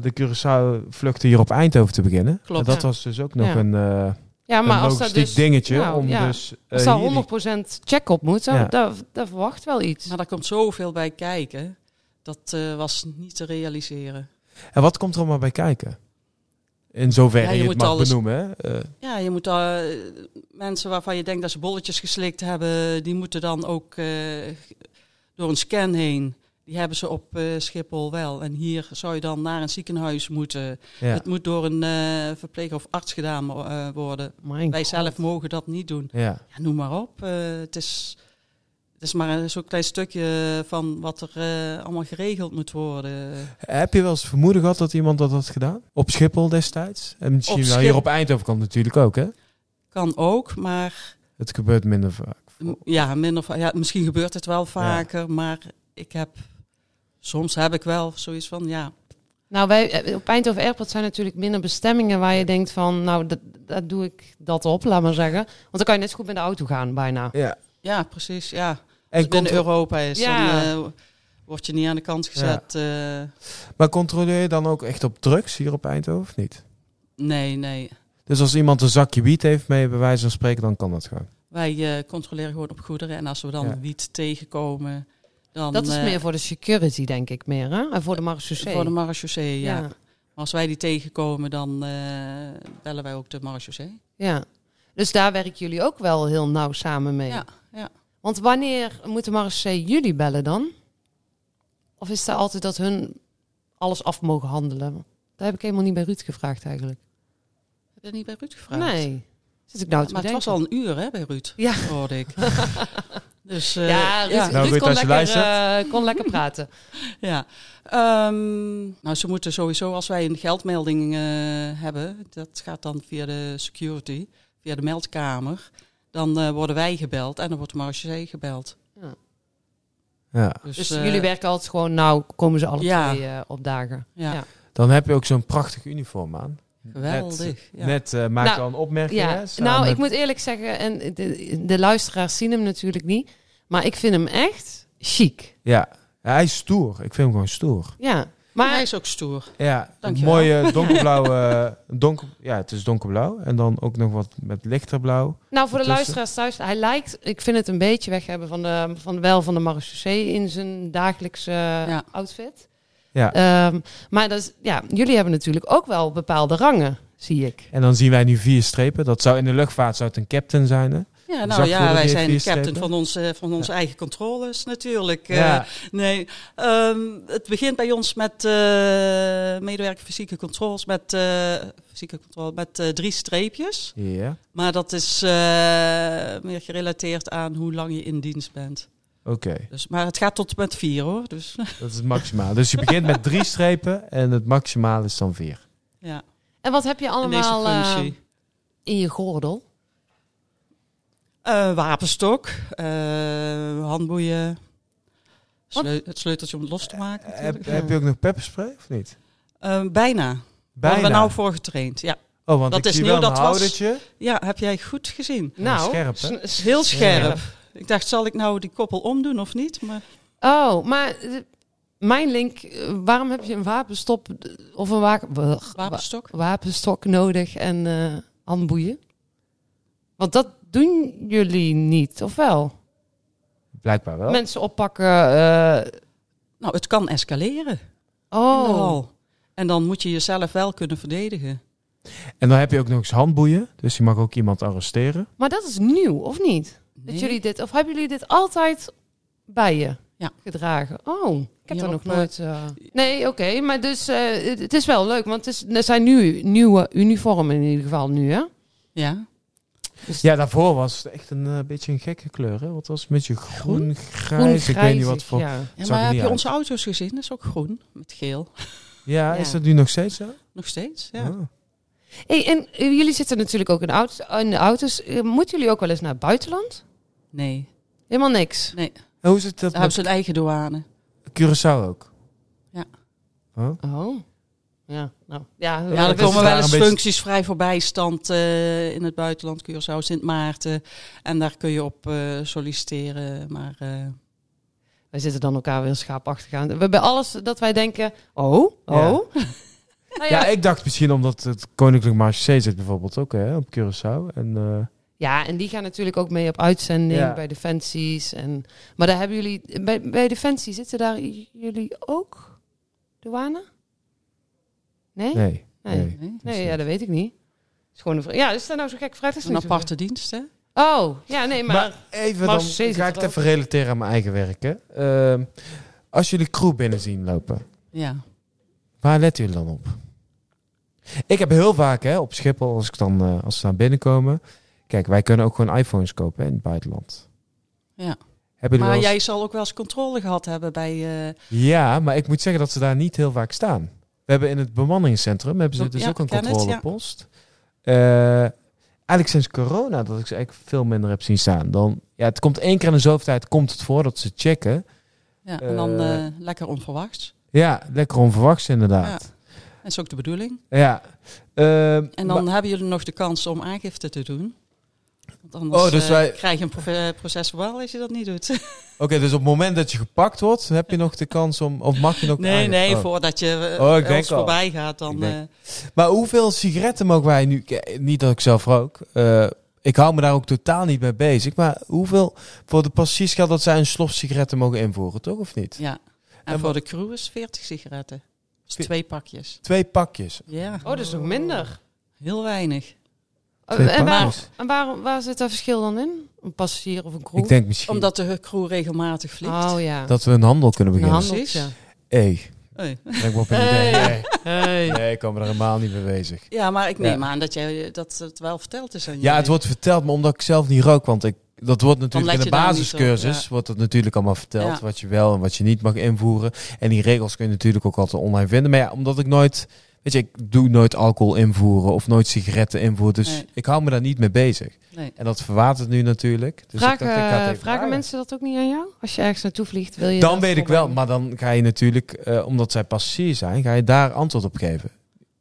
[SPEAKER 3] de Curaçao-vluchten hier op Eindhoven te beginnen.
[SPEAKER 4] Klopt.
[SPEAKER 3] En dat
[SPEAKER 2] Ja.
[SPEAKER 3] was dus ook nog
[SPEAKER 2] Ja.
[SPEAKER 3] een, eh
[SPEAKER 2] Ja, maar
[SPEAKER 3] een
[SPEAKER 2] als dat
[SPEAKER 3] logistiek
[SPEAKER 2] dus,
[SPEAKER 3] dingetje.
[SPEAKER 2] nou,
[SPEAKER 3] om
[SPEAKER 2] ja.
[SPEAKER 3] dus,
[SPEAKER 2] als daar
[SPEAKER 3] hier die-
[SPEAKER 2] 100% check op moet, daar, daar verwacht wel iets.
[SPEAKER 4] Maar daar komt zoveel bij kijken. Dat eh, was niet te realiseren.
[SPEAKER 3] En wat komt er allemaal bij kijken? In zoverre
[SPEAKER 4] Ja,
[SPEAKER 3] je,
[SPEAKER 4] je
[SPEAKER 3] het
[SPEAKER 4] moet
[SPEAKER 3] mag
[SPEAKER 4] alles-
[SPEAKER 3] benoemen. Hè? Eh,
[SPEAKER 4] Ja, je moet eh, mensen waarvan je denkt dat ze bolletjes geslikt hebben, die moeten dan ook eh, door een scan heen. Die hebben ze op eh, Schiphol wel. En hier zou je dan naar een ziekenhuis moeten.
[SPEAKER 3] ja.
[SPEAKER 4] Het moet door een eh, verpleger of arts gedaan worden.
[SPEAKER 2] Mijn
[SPEAKER 4] Wij
[SPEAKER 2] God.
[SPEAKER 4] zelf mogen dat niet doen.
[SPEAKER 3] ja.
[SPEAKER 4] Ja, noem maar op. Het, is, het is maar een zo'n klein stukje van wat er eh, allemaal geregeld moet worden.
[SPEAKER 3] Heb je wel eens vermoeden gehad dat iemand dat had gedaan? Op Schiphol destijds? En misschien
[SPEAKER 4] Op
[SPEAKER 3] wel hier op Eindhoven kan natuurlijk ook, hè?
[SPEAKER 4] Kan ook, maar
[SPEAKER 3] Het gebeurt minder vaak.
[SPEAKER 4] ja, minder, va- ja, misschien gebeurt het wel vaker. Maar ik heb, soms heb ik wel zoiets van, ja,
[SPEAKER 2] Nou, wij, eh, op Eindhoven Airport zijn natuurlijk minder bestemmingen waar je denkt van, nou, dat, dat doe ik dat op, laat maar zeggen. Want dan kan je net zo goed met de auto gaan, bijna.
[SPEAKER 3] Ja.
[SPEAKER 4] ja precies. Ja.
[SPEAKER 3] En
[SPEAKER 4] het binnen Europa is,
[SPEAKER 2] Ja.
[SPEAKER 4] dan eh, word je niet aan de kant gezet. eh,
[SPEAKER 3] maar controleer je dan ook echt op drugs hier op Eindhoven of niet?
[SPEAKER 4] nee, nee.
[SPEAKER 3] Dus als iemand een zakje wiet heeft mee, bij wijze van spreken, dan kan dat gewoon.
[SPEAKER 4] Wij eh, controleren gewoon op goederen. En als we dan
[SPEAKER 3] Ja.
[SPEAKER 4] wiet tegenkomen, dan...
[SPEAKER 2] Dat is meer voor de security, denk ik, meer, hè? En voor de marechaussee.
[SPEAKER 4] Voor de marechaussee, ja.
[SPEAKER 2] ja.
[SPEAKER 4] Maar als wij die tegenkomen, dan eh, bellen wij ook de marechaussee.
[SPEAKER 2] ja. Dus daar werken jullie ook wel heel nauw samen mee.
[SPEAKER 4] Ja, ja.
[SPEAKER 2] Want wanneer moet de marechaussee jullie bellen dan? Of is het altijd dat hun alles af mogen handelen? Dat heb ik helemaal niet bij Ruud gevraagd eigenlijk.
[SPEAKER 4] Heb je niet bij Ruud gevraagd?
[SPEAKER 2] Nee. Zit ik nou te
[SPEAKER 4] maar het was al een uur hè, bij Ruud,
[SPEAKER 2] Ja.
[SPEAKER 4] hoorde ik. dus uh,
[SPEAKER 2] Ja, Ruud,
[SPEAKER 4] ja.
[SPEAKER 2] Ruud
[SPEAKER 3] Nou, Ruud,
[SPEAKER 2] kon, lekker, eh, kon lekker praten.
[SPEAKER 4] Ja. Ehm, nou, ze moeten sowieso, als wij een geldmelding eh, hebben, dat gaat dan via de security, via de meldkamer, dan eh, worden wij gebeld en dan wordt de marechaussee gebeld.
[SPEAKER 3] Ja.
[SPEAKER 4] Dus,
[SPEAKER 2] Dus
[SPEAKER 4] eh,
[SPEAKER 2] jullie werken altijd gewoon, nou komen ze alle
[SPEAKER 4] Ja.
[SPEAKER 2] twee eh, op dagen.
[SPEAKER 4] Ja,
[SPEAKER 2] ja.
[SPEAKER 3] Dan heb je ook zo'n prachtig uniform aan.
[SPEAKER 4] geweldig.
[SPEAKER 3] Net,
[SPEAKER 4] ja.
[SPEAKER 3] net eh, maak
[SPEAKER 2] Nou,
[SPEAKER 3] al een opmerking.
[SPEAKER 2] Ja,
[SPEAKER 3] hè,
[SPEAKER 2] nou, ik moet eerlijk zeggen, en de, de luisteraars zien hem natuurlijk niet, maar ik vind hem echt chic.
[SPEAKER 3] Ja. ja, hij is stoer. Ik vind hem gewoon stoer.
[SPEAKER 2] Ja,
[SPEAKER 4] maar hij is ook stoer.
[SPEAKER 3] Ja,
[SPEAKER 4] Dankjewel.
[SPEAKER 3] mooie donkerblauwe... eh, donker, ja, het is donkerblauw. En dan ook nog wat met lichter blauw.
[SPEAKER 2] nou voor de luisteraars thuis, hij lijkt, ik vind het een beetje weg hebben van de, van, wel van de marechaussee in zijn dagelijkse
[SPEAKER 4] Ja.
[SPEAKER 2] outfit.
[SPEAKER 3] Ja.
[SPEAKER 2] Ehm, maar dat is, ja, jullie hebben natuurlijk ook wel bepaalde rangen, zie ik.
[SPEAKER 3] En dan zien wij nu vier strepen. Dat zou in de luchtvaart zou het een captain zijn. Hè?
[SPEAKER 4] Ja, nou ja, wij zijn
[SPEAKER 3] vier
[SPEAKER 4] captain
[SPEAKER 3] strepen?
[SPEAKER 4] van, ons, eh, van onze eigen controles natuurlijk. Eh. Nee, ehm, het begint bij ons met eh medewerker fysieke controles, met, eh, fysieke controle, met eh, drie streepjes.
[SPEAKER 3] Ja,
[SPEAKER 4] Maar dat is eh, meer gerelateerd aan hoe lang je in dienst bent.
[SPEAKER 3] oké.
[SPEAKER 4] Dus, maar het gaat tot met vier hoor. Dus,
[SPEAKER 3] Dat is het maximaal. Dus je begint met drie strepen en het maximaal is dan vier.
[SPEAKER 4] ja,
[SPEAKER 2] En wat heb je
[SPEAKER 4] in
[SPEAKER 2] allemaal eh, in je gordel?
[SPEAKER 4] Eh, wapenstok, eh, handboeien, sleu- het sleuteltje om het los te maken.
[SPEAKER 3] Heb, heb je ook nog pepperspray of niet?
[SPEAKER 4] Eh, bijna. Daar hebben we nou voor getraind. Ja.
[SPEAKER 3] Oh, want
[SPEAKER 4] dat
[SPEAKER 3] ik
[SPEAKER 4] is
[SPEAKER 3] zie
[SPEAKER 4] nieuw, dat was-
[SPEAKER 3] houdertje.
[SPEAKER 4] ja, heb jij goed gezien.
[SPEAKER 2] Nou,
[SPEAKER 3] scherp,
[SPEAKER 4] Heel scherp. Ik dacht, zal ik nou die koppel omdoen of niet? Maar
[SPEAKER 2] Oh, maar eh, mijn link, eh, waarom heb je een wapenstop eh, of een wa wa-
[SPEAKER 4] wapenstok?
[SPEAKER 2] wapenstok nodig en eh handboeien? Want dat doen jullie niet, of wel?
[SPEAKER 3] Blijkbaar wel.
[SPEAKER 2] Mensen oppakken. eh,
[SPEAKER 4] Nou, het kan escaleren
[SPEAKER 2] oh.
[SPEAKER 4] En dan moet je jezelf wel kunnen verdedigen.
[SPEAKER 3] En dan heb je ook nog eens handboeien. Dus je mag ook iemand arresteren.
[SPEAKER 2] maar dat is nieuw, of niet?
[SPEAKER 4] Nee.
[SPEAKER 2] Dat jullie dit, of hebben jullie dit altijd bij je
[SPEAKER 4] Ja.
[SPEAKER 2] gedragen? Oh, ik heb
[SPEAKER 4] Hier
[SPEAKER 2] er nog
[SPEAKER 4] eh,
[SPEAKER 2] nooit. eh, Nee, oké, maar dus eh, het, het is wel leuk, want het is, er zijn nu nieuwe uniformen in ieder geval nu, hè?
[SPEAKER 4] Ja.
[SPEAKER 3] Ja, daarvoor was het echt een eh, beetje een gekke kleur. Hè? Wat was het? Een beetje groen, grijs.
[SPEAKER 2] Groen,
[SPEAKER 3] ik weet niet wat voor.
[SPEAKER 2] Ja.
[SPEAKER 4] Maar heb je
[SPEAKER 3] uit.
[SPEAKER 4] onze auto's gezien? Dat is ook groen met geel.
[SPEAKER 3] Ja,
[SPEAKER 2] Ja.
[SPEAKER 3] is dat nu nog steeds zo?
[SPEAKER 4] Nog steeds. Ja.
[SPEAKER 3] Oh.
[SPEAKER 2] Hey, en eh, jullie zitten natuurlijk ook in, auto's, in de auto's. Eh, Moeten jullie ook wel eens naar het buitenland?
[SPEAKER 4] Nee.
[SPEAKER 2] Helemaal niks.
[SPEAKER 4] Nee.
[SPEAKER 3] En hoe zit dat
[SPEAKER 4] Daar hebben ze een eigen douane.
[SPEAKER 3] Curaçao ook?
[SPEAKER 4] Ja.
[SPEAKER 3] Oh?
[SPEAKER 2] Oh. Ja, nou. Ja,
[SPEAKER 4] Ja,
[SPEAKER 2] we-
[SPEAKER 4] er komen wel
[SPEAKER 3] een
[SPEAKER 4] eens
[SPEAKER 3] beetje-
[SPEAKER 4] functies vrij voorbijstand eh in het buitenland. Curaçao, Sint Maarten. En daar kun je op eh, solliciteren. Maar eh,
[SPEAKER 2] Wij zitten dan elkaar weer schaapachtig aan. We hebben alles dat wij denken, oh, oh.
[SPEAKER 3] Ja.
[SPEAKER 2] Nou
[SPEAKER 3] Ja.
[SPEAKER 2] ja,
[SPEAKER 3] ik dacht misschien omdat het Koninklijk Marché zit bijvoorbeeld ook hè, op Curaçao. En, eh,
[SPEAKER 2] Ja, en die gaan natuurlijk ook mee op uitzending
[SPEAKER 3] Ja.
[SPEAKER 2] bij Defensies. En, maar daar hebben jullie, bij, bij Defensie zitten daar jullie ook douane? Nee? Nee,
[SPEAKER 3] nee, nee.
[SPEAKER 2] nee.
[SPEAKER 4] nee,
[SPEAKER 2] ja, dat weet ik niet. Is gewoon een. Ja, is dat nou zo gek vraag? Is
[SPEAKER 4] een aparte dienst, hè?
[SPEAKER 2] Oh, ja, nee, maar...
[SPEAKER 3] Maar, even dan ga ik het even relateren aan mijn eigen werk. Hè. Ehm, als jullie crew binnen zien lopen,
[SPEAKER 4] Ja.
[SPEAKER 3] waar letten jullie dan op? Ik heb heel vaak hè, op Schiphol, als, ik dan, eh, als ze naar binnen komen... Kijk, wij kunnen ook gewoon iPhones kopen hè, in het buitenland.
[SPEAKER 4] Ja.
[SPEAKER 3] Hebben
[SPEAKER 4] Maar jij zal ook wel eens controle gehad hebben bij... eh,
[SPEAKER 3] Ja, maar ik moet zeggen dat ze daar niet heel vaak staan. We hebben in het bemanningscentrum hebben ze dus
[SPEAKER 4] ja,
[SPEAKER 3] ook een
[SPEAKER 4] het,
[SPEAKER 3] controlepost. Eh, eigenlijk sinds corona dat ik ze eigenlijk veel minder heb zien staan. Dan, ja, het komt één keer in de zoveel tijd komt het voor dat ze checken.
[SPEAKER 4] ja, en dan
[SPEAKER 3] Eh,
[SPEAKER 4] eh, lekker onverwachts.
[SPEAKER 3] Ja, lekker onverwachts inderdaad.
[SPEAKER 4] Dat is ook de bedoeling.
[SPEAKER 3] Ja. Ehm,
[SPEAKER 4] En dan hebben jullie nog de kans om aangifte te doen. Want anders
[SPEAKER 3] Oh, dus
[SPEAKER 4] eh,
[SPEAKER 3] wij-
[SPEAKER 4] krijg je een proces verbaal als je dat niet doet.
[SPEAKER 3] Oké, dus op het moment dat je gepakt wordt, heb je nog de kans om, of mag je nog
[SPEAKER 4] Nee, nee,
[SPEAKER 3] oh.
[SPEAKER 4] voordat je
[SPEAKER 3] Oh, ik
[SPEAKER 4] uh,
[SPEAKER 3] denk
[SPEAKER 4] ons
[SPEAKER 3] al.
[SPEAKER 4] voorbij gaat, dan...
[SPEAKER 3] Ik denk-
[SPEAKER 4] eh,
[SPEAKER 3] Maar hoeveel sigaretten mogen wij nu... K- Niet dat ik zelf rook. Eh, ik hou me daar ook totaal niet mee bezig. Maar hoeveel voor de passagiers geldt dat zij een slof sigaretten mogen invoeren, toch? Of niet?
[SPEAKER 4] ja. En,
[SPEAKER 3] En
[SPEAKER 4] voor
[SPEAKER 3] wat-
[SPEAKER 4] de crew is 40 sigaretten. Dus twee pakjes.
[SPEAKER 3] Twee pakjes.
[SPEAKER 4] Ja,
[SPEAKER 2] Oh, dat is nog minder.
[SPEAKER 4] heel weinig.
[SPEAKER 2] Oh,
[SPEAKER 3] Twee
[SPEAKER 2] en waar, en waar, waar zit dat verschil dan in? Een passagier of een crew?
[SPEAKER 3] Ik denk misschien
[SPEAKER 4] Omdat de crew regelmatig vliegt.
[SPEAKER 2] Oh ja.
[SPEAKER 3] dat we een handel kunnen
[SPEAKER 2] een
[SPEAKER 3] beginnen.
[SPEAKER 2] handel.
[SPEAKER 4] Precies.
[SPEAKER 2] ja.
[SPEAKER 3] Hey,
[SPEAKER 4] Hey.
[SPEAKER 3] op een
[SPEAKER 2] Hey.
[SPEAKER 3] idee. Hey.
[SPEAKER 2] Hey.
[SPEAKER 3] Nee, ik kwam er helemaal niet mee bezig.
[SPEAKER 4] Ja, maar ik neem
[SPEAKER 3] Ja.
[SPEAKER 4] aan dat jij dat het wel verteld is aan
[SPEAKER 3] Ja, het wordt verteld, maar omdat ik zelf niet rook, want ik, dat wordt natuurlijk in de basiscursus,
[SPEAKER 4] ja.
[SPEAKER 3] wordt het natuurlijk allemaal verteld,
[SPEAKER 4] Ja.
[SPEAKER 3] wat je wel en wat je niet mag invoeren. En die regels kun je natuurlijk ook altijd online vinden. Maar ja, omdat ik nooit, weet je, ik doe nooit alcohol invoeren of nooit sigaretten invoeren, dus
[SPEAKER 4] Nee.
[SPEAKER 3] ik hou me daar niet mee bezig.
[SPEAKER 4] Nee.
[SPEAKER 3] En dat verwatert nu natuurlijk. Dus
[SPEAKER 2] Vragen,
[SPEAKER 3] ik dacht, ik ga het even
[SPEAKER 2] vragen
[SPEAKER 3] vragen.
[SPEAKER 2] mensen dat ook niet aan jou? Als je ergens naartoe vliegt, wil je
[SPEAKER 3] Dan weet ik wel, maar dan ga je natuurlijk, eh, omdat zij passagier zijn, ga je daar antwoord op geven.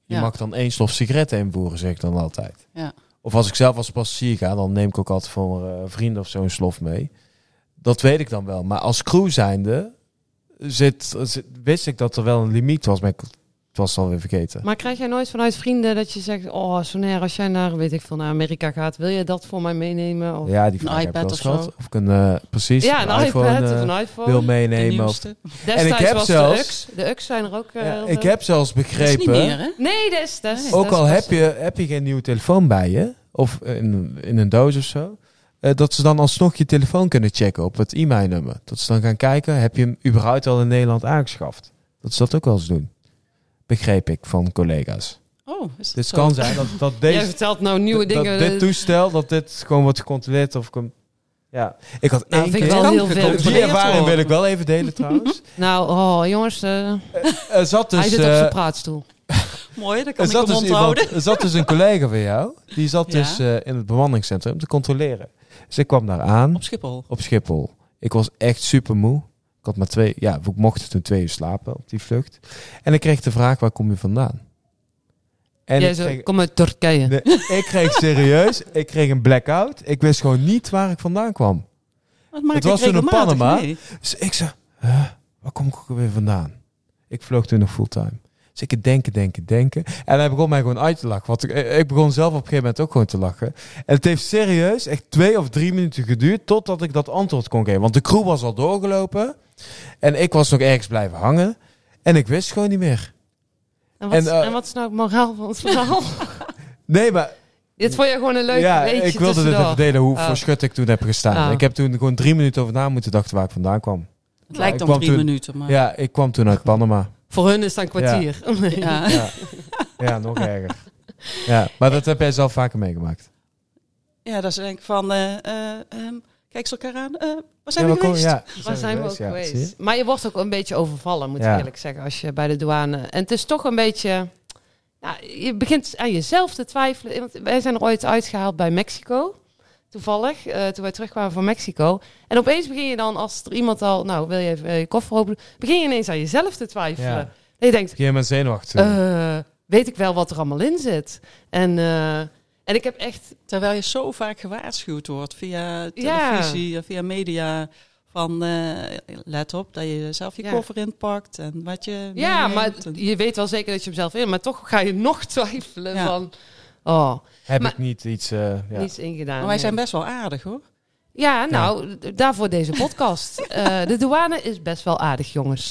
[SPEAKER 3] Je
[SPEAKER 4] Ja.
[SPEAKER 3] mag dan één slof sigaretten invoeren, zeg ik dan altijd.
[SPEAKER 4] Ja.
[SPEAKER 3] Of als ik zelf als passagier ga, dan neem ik ook altijd voor eh, vrienden of zo een slof mee. Dat weet ik dan wel. Maar als crew zijnde zit, zit- wist ik dat er wel een limiet was, het was alweer vergeten.
[SPEAKER 2] Maar krijg jij nooit vanuit vrienden dat je zegt... Oh, Sonair, als jij naar, weet ik veel, naar Amerika gaat... Wil je dat voor mij meenemen? Of...
[SPEAKER 3] ja, die
[SPEAKER 4] Een
[SPEAKER 3] vraag heb ik wel
[SPEAKER 4] iPad of zo.
[SPEAKER 3] gehad. Of ik een, eh, precies,
[SPEAKER 2] Ja, een,
[SPEAKER 3] iPhone
[SPEAKER 2] iPad
[SPEAKER 3] eh,
[SPEAKER 2] of een iPhone.
[SPEAKER 3] wil
[SPEAKER 4] De
[SPEAKER 3] meenemen. Of.
[SPEAKER 2] Destijds
[SPEAKER 3] ik heb
[SPEAKER 2] was
[SPEAKER 3] zelfs-
[SPEAKER 2] de UX. De UX zijn er ook eh,
[SPEAKER 3] Ja, ik heb zelfs
[SPEAKER 4] Dat is niet
[SPEAKER 3] begrepen,
[SPEAKER 4] meer, hè?
[SPEAKER 2] Nee, dat is... Dat is
[SPEAKER 3] ook al heb je, heb je geen nieuwe telefoon bij je, of in, in een doos of zo, eh, dat ze dan alsnog je telefoon kunnen checken op het e-mailnummer. Dat ze dan gaan kijken, heb je hem überhaupt al in Nederland aangeschaft? Dat ze dat ook wel eens doen. Begreep ik van collega's.
[SPEAKER 4] Oh, is dat
[SPEAKER 3] Dus het kan zijn dat, dat
[SPEAKER 2] Jij
[SPEAKER 3] deze
[SPEAKER 2] vertelt nou nieuwe
[SPEAKER 3] dat
[SPEAKER 2] dingen.
[SPEAKER 3] dit toestel, dat dit gewoon wordt gecontroleerd of kom, ja. Ik had
[SPEAKER 2] Nou,
[SPEAKER 3] één
[SPEAKER 2] vind ik
[SPEAKER 3] keer
[SPEAKER 2] wel
[SPEAKER 4] kan
[SPEAKER 2] heel veel.
[SPEAKER 3] die ervaring wil ik wel even delen trouwens.
[SPEAKER 2] Nou, oh, jongens, eh,
[SPEAKER 3] Er zat dus,
[SPEAKER 2] hij zit op
[SPEAKER 3] eh,
[SPEAKER 2] zijn praatstoel.
[SPEAKER 4] Mooi, dat
[SPEAKER 3] er
[SPEAKER 4] kan ik
[SPEAKER 3] zat, dus
[SPEAKER 4] onthouden.
[SPEAKER 3] iemand, er zat dus een collega van jou. Die zat
[SPEAKER 4] Ja.
[SPEAKER 3] dus eh, in het bemanningscentrum te controleren. Dus ik kwam daar aan
[SPEAKER 4] Op Schiphol.
[SPEAKER 3] op Schiphol. Ik was echt super moe. Had maar twee, ja, ik mocht toen twee uur slapen op die vlucht. En ik kreeg de vraag, waar kom je vandaan? En
[SPEAKER 2] Jij
[SPEAKER 3] ik
[SPEAKER 2] zo,
[SPEAKER 3] kreeg,
[SPEAKER 2] kom uit Turkije.
[SPEAKER 3] nee, ik kreeg serieus, ik kreeg een blackout. Ik wist gewoon niet waar ik vandaan kwam. Het was toen in
[SPEAKER 4] regelmatig
[SPEAKER 3] Panama.
[SPEAKER 4] mee.
[SPEAKER 3] Dus ik zei, huh, waar kom ik ook weer vandaan? Ik vloog toen nog fulltime. Dus ik denken, denken, denken. En hij begon mij gewoon uit te lachen. Want ik, ik begon zelf op een gegeven moment ook gewoon te lachen. En het heeft serieus echt twee of drie minuten geduurd totdat ik dat antwoord kon geven. Want de crew was al doorgelopen. En ik was nog ergens blijven hangen. En ik wist gewoon niet meer.
[SPEAKER 2] En wat,
[SPEAKER 3] En, eh,
[SPEAKER 2] en wat is nou het moraal van het verhaal?
[SPEAKER 3] Nee, maar
[SPEAKER 2] Dit vond je gewoon een leuk
[SPEAKER 3] ja,
[SPEAKER 2] weetje
[SPEAKER 3] ik wilde dit
[SPEAKER 2] tussendoor.
[SPEAKER 3] even delen hoe
[SPEAKER 2] Oh.
[SPEAKER 3] voor schut ik toen heb gestaan.
[SPEAKER 2] Oh.
[SPEAKER 3] Ik heb toen gewoon drie minuten over na moeten dachten waar ik vandaan kwam.
[SPEAKER 4] Het lijkt
[SPEAKER 3] kwam
[SPEAKER 4] drie
[SPEAKER 3] toen-
[SPEAKER 4] minuten, maar...
[SPEAKER 3] Ja, ik kwam toen uit Panama.
[SPEAKER 2] Voor hun is dat een kwartier.
[SPEAKER 4] Ja.
[SPEAKER 3] Ja, ja nog erger. Ja, maar dat heb jij zelf vaker meegemaakt.
[SPEAKER 4] Ja, dat is denk ik van... eh, eh, ehm, kijk ze elkaar aan. eh waar zijn
[SPEAKER 3] ja,
[SPEAKER 4] we geweest?
[SPEAKER 3] Ja,
[SPEAKER 2] Waar zijn we ook
[SPEAKER 3] ja,
[SPEAKER 2] geweest?
[SPEAKER 3] je?
[SPEAKER 2] Maar je wordt ook een beetje overvallen, moet
[SPEAKER 3] Ja.
[SPEAKER 2] ik eerlijk zeggen, als je bij de douane... En het is toch een beetje... Ja, je begint aan jezelf te twijfelen. Want wij zijn er ooit uitgehaald bij Mexico. Toevallig, eh, toen wij terugkwamen van Mexico. En opeens begin je dan, als er iemand al... Nou, wil je even eh, je koffer openen? Begin je ineens aan jezelf te twijfelen.
[SPEAKER 3] Ja.
[SPEAKER 2] Je denkt,
[SPEAKER 3] Begin je met zenuwachtig.
[SPEAKER 2] eh, weet ik wel wat er allemaal in zit? En, eh, en ik heb echt...
[SPEAKER 4] Terwijl je zo vaak gewaarschuwd wordt via
[SPEAKER 2] Ja.
[SPEAKER 4] televisie, via media... Van eh, let op dat je zelf je
[SPEAKER 2] Ja.
[SPEAKER 4] koffer inpakt en wat je.
[SPEAKER 2] Ja, maar.
[SPEAKER 4] En-
[SPEAKER 2] je weet wel zeker dat je hem zelf in... Maar toch ga je nog twijfelen
[SPEAKER 4] Ja.
[SPEAKER 2] van... Oh,
[SPEAKER 3] heb
[SPEAKER 2] maar-
[SPEAKER 3] ik niet iets... eh, ja.
[SPEAKER 2] niets ingedaan.
[SPEAKER 4] Maar wij zijn
[SPEAKER 2] nee.
[SPEAKER 4] best wel aardig hoor.
[SPEAKER 2] Ja, nou, daarvoor deze podcast. Eh, de douane is best wel aardig, jongens.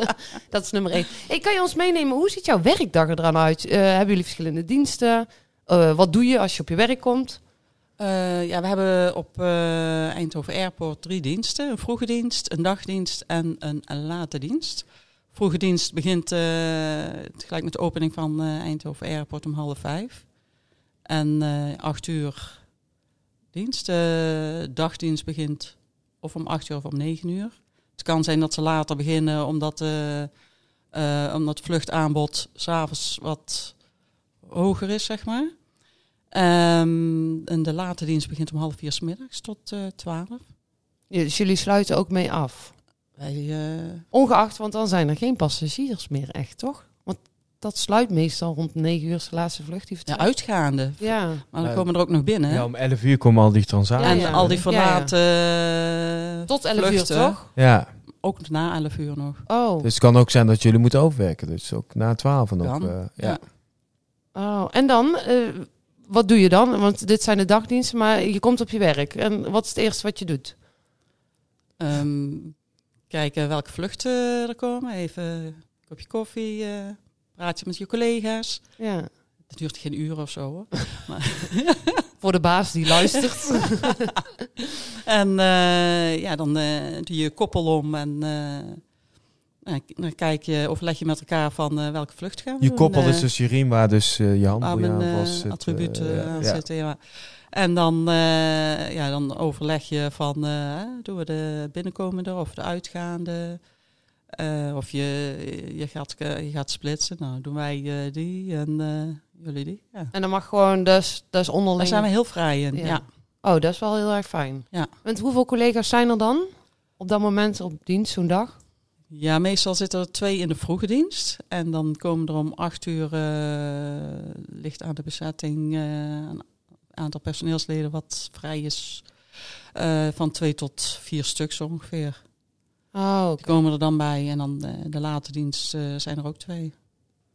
[SPEAKER 2] dat is nummer één. Hey, kan je ons meenemen, hoe ziet jouw werkdag er dan uit? Eh, hebben jullie verschillende diensten? Eh, wat doe je als je op je werk komt?
[SPEAKER 4] Eh, ja, we hebben op eh, Eindhoven Airport drie diensten. Een vroege dienst, een dagdienst en een, een late dienst. Vroege dienst begint eh, gelijk met de opening van eh, Eindhoven Airport om half vijf. En eh, acht uur dienst. Eh, dagdienst begint of om acht uur of om negen uur. Het kan zijn dat ze later beginnen omdat, eh omdat het vluchtaanbod s'avonds wat hoger is, zeg maar. Ehm, en de late dienst begint om half vier 's middags tot eh twaalf.
[SPEAKER 2] Ja, dus jullie sluiten ook mee af?
[SPEAKER 4] Wij,
[SPEAKER 2] Ongeacht, want dan zijn er geen passagiers meer echt, toch? Dat sluit meestal rond 9 uur, is de laatste vlucht. Die
[SPEAKER 4] ja, uitgaande.
[SPEAKER 2] Ja.
[SPEAKER 4] Maar dan komen er ook nog binnen. hè?
[SPEAKER 3] Ja, om 11 uur komen al die transacties.
[SPEAKER 2] Ja,
[SPEAKER 4] en
[SPEAKER 2] ja.
[SPEAKER 4] al die
[SPEAKER 2] Ja,
[SPEAKER 4] verlaten eh,
[SPEAKER 2] Tot 11 uur, toch?
[SPEAKER 3] Ja,
[SPEAKER 4] Ook na 11 uur nog.
[SPEAKER 2] Oh.
[SPEAKER 3] dus het kan ook zijn dat jullie moeten overwerken. Dus ook na 12 en ook.
[SPEAKER 4] Kan,
[SPEAKER 3] eh, ja.
[SPEAKER 4] ja.
[SPEAKER 2] oh. En dan, eh, wat doe je dan? Want dit zijn de dagdiensten, maar je komt op je werk. En wat is het eerste wat je doet?
[SPEAKER 4] Ehm, kijken welke vluchten er komen. Even een kopje koffie. eh praat je met je collega's.
[SPEAKER 2] Ja.
[SPEAKER 4] Dat duurt geen uur of zo hoor.
[SPEAKER 2] Voor de baas die luistert.
[SPEAKER 4] En eh, ja, dan eh, doe je je koppel om en, eh, nou, dan kijk je, overleg je met elkaar van welke vlucht gaan we
[SPEAKER 3] Je
[SPEAKER 4] doen.
[SPEAKER 3] koppel is dus je riem waar dus eh, je
[SPEAKER 4] mijn
[SPEAKER 3] aan vast zit.
[SPEAKER 4] attributen aan
[SPEAKER 3] ja.
[SPEAKER 4] zitten. Ja. En dan, eh, ja, dan overleg je van, eh, hè, doen we de binnenkomende of de uitgaande? Eh, of je, je, gaat, eh, je gaat splitsen. Nou, doen wij eh, die en jullie die. Ja.
[SPEAKER 2] En dan mag gewoon dus, dus
[SPEAKER 4] Daar
[SPEAKER 2] onderling...
[SPEAKER 4] zijn we heel vrij in.
[SPEAKER 2] Ja.
[SPEAKER 4] Ja.
[SPEAKER 2] Oh, dat is wel heel erg fijn.
[SPEAKER 4] Ja.
[SPEAKER 2] Want hoeveel collega's zijn er dan op dat moment op dienst zo'n dag?
[SPEAKER 4] Ja, meestal zitten er twee in de vroege dienst. En dan komen er om acht uur, ligt aan de bezetting, een aantal personeelsleden wat vrij is. van twee tot vier stuks ongeveer.
[SPEAKER 2] Oh.
[SPEAKER 4] Die komen er dan bij. En dan eh, de late dienst eh, zijn er ook twee.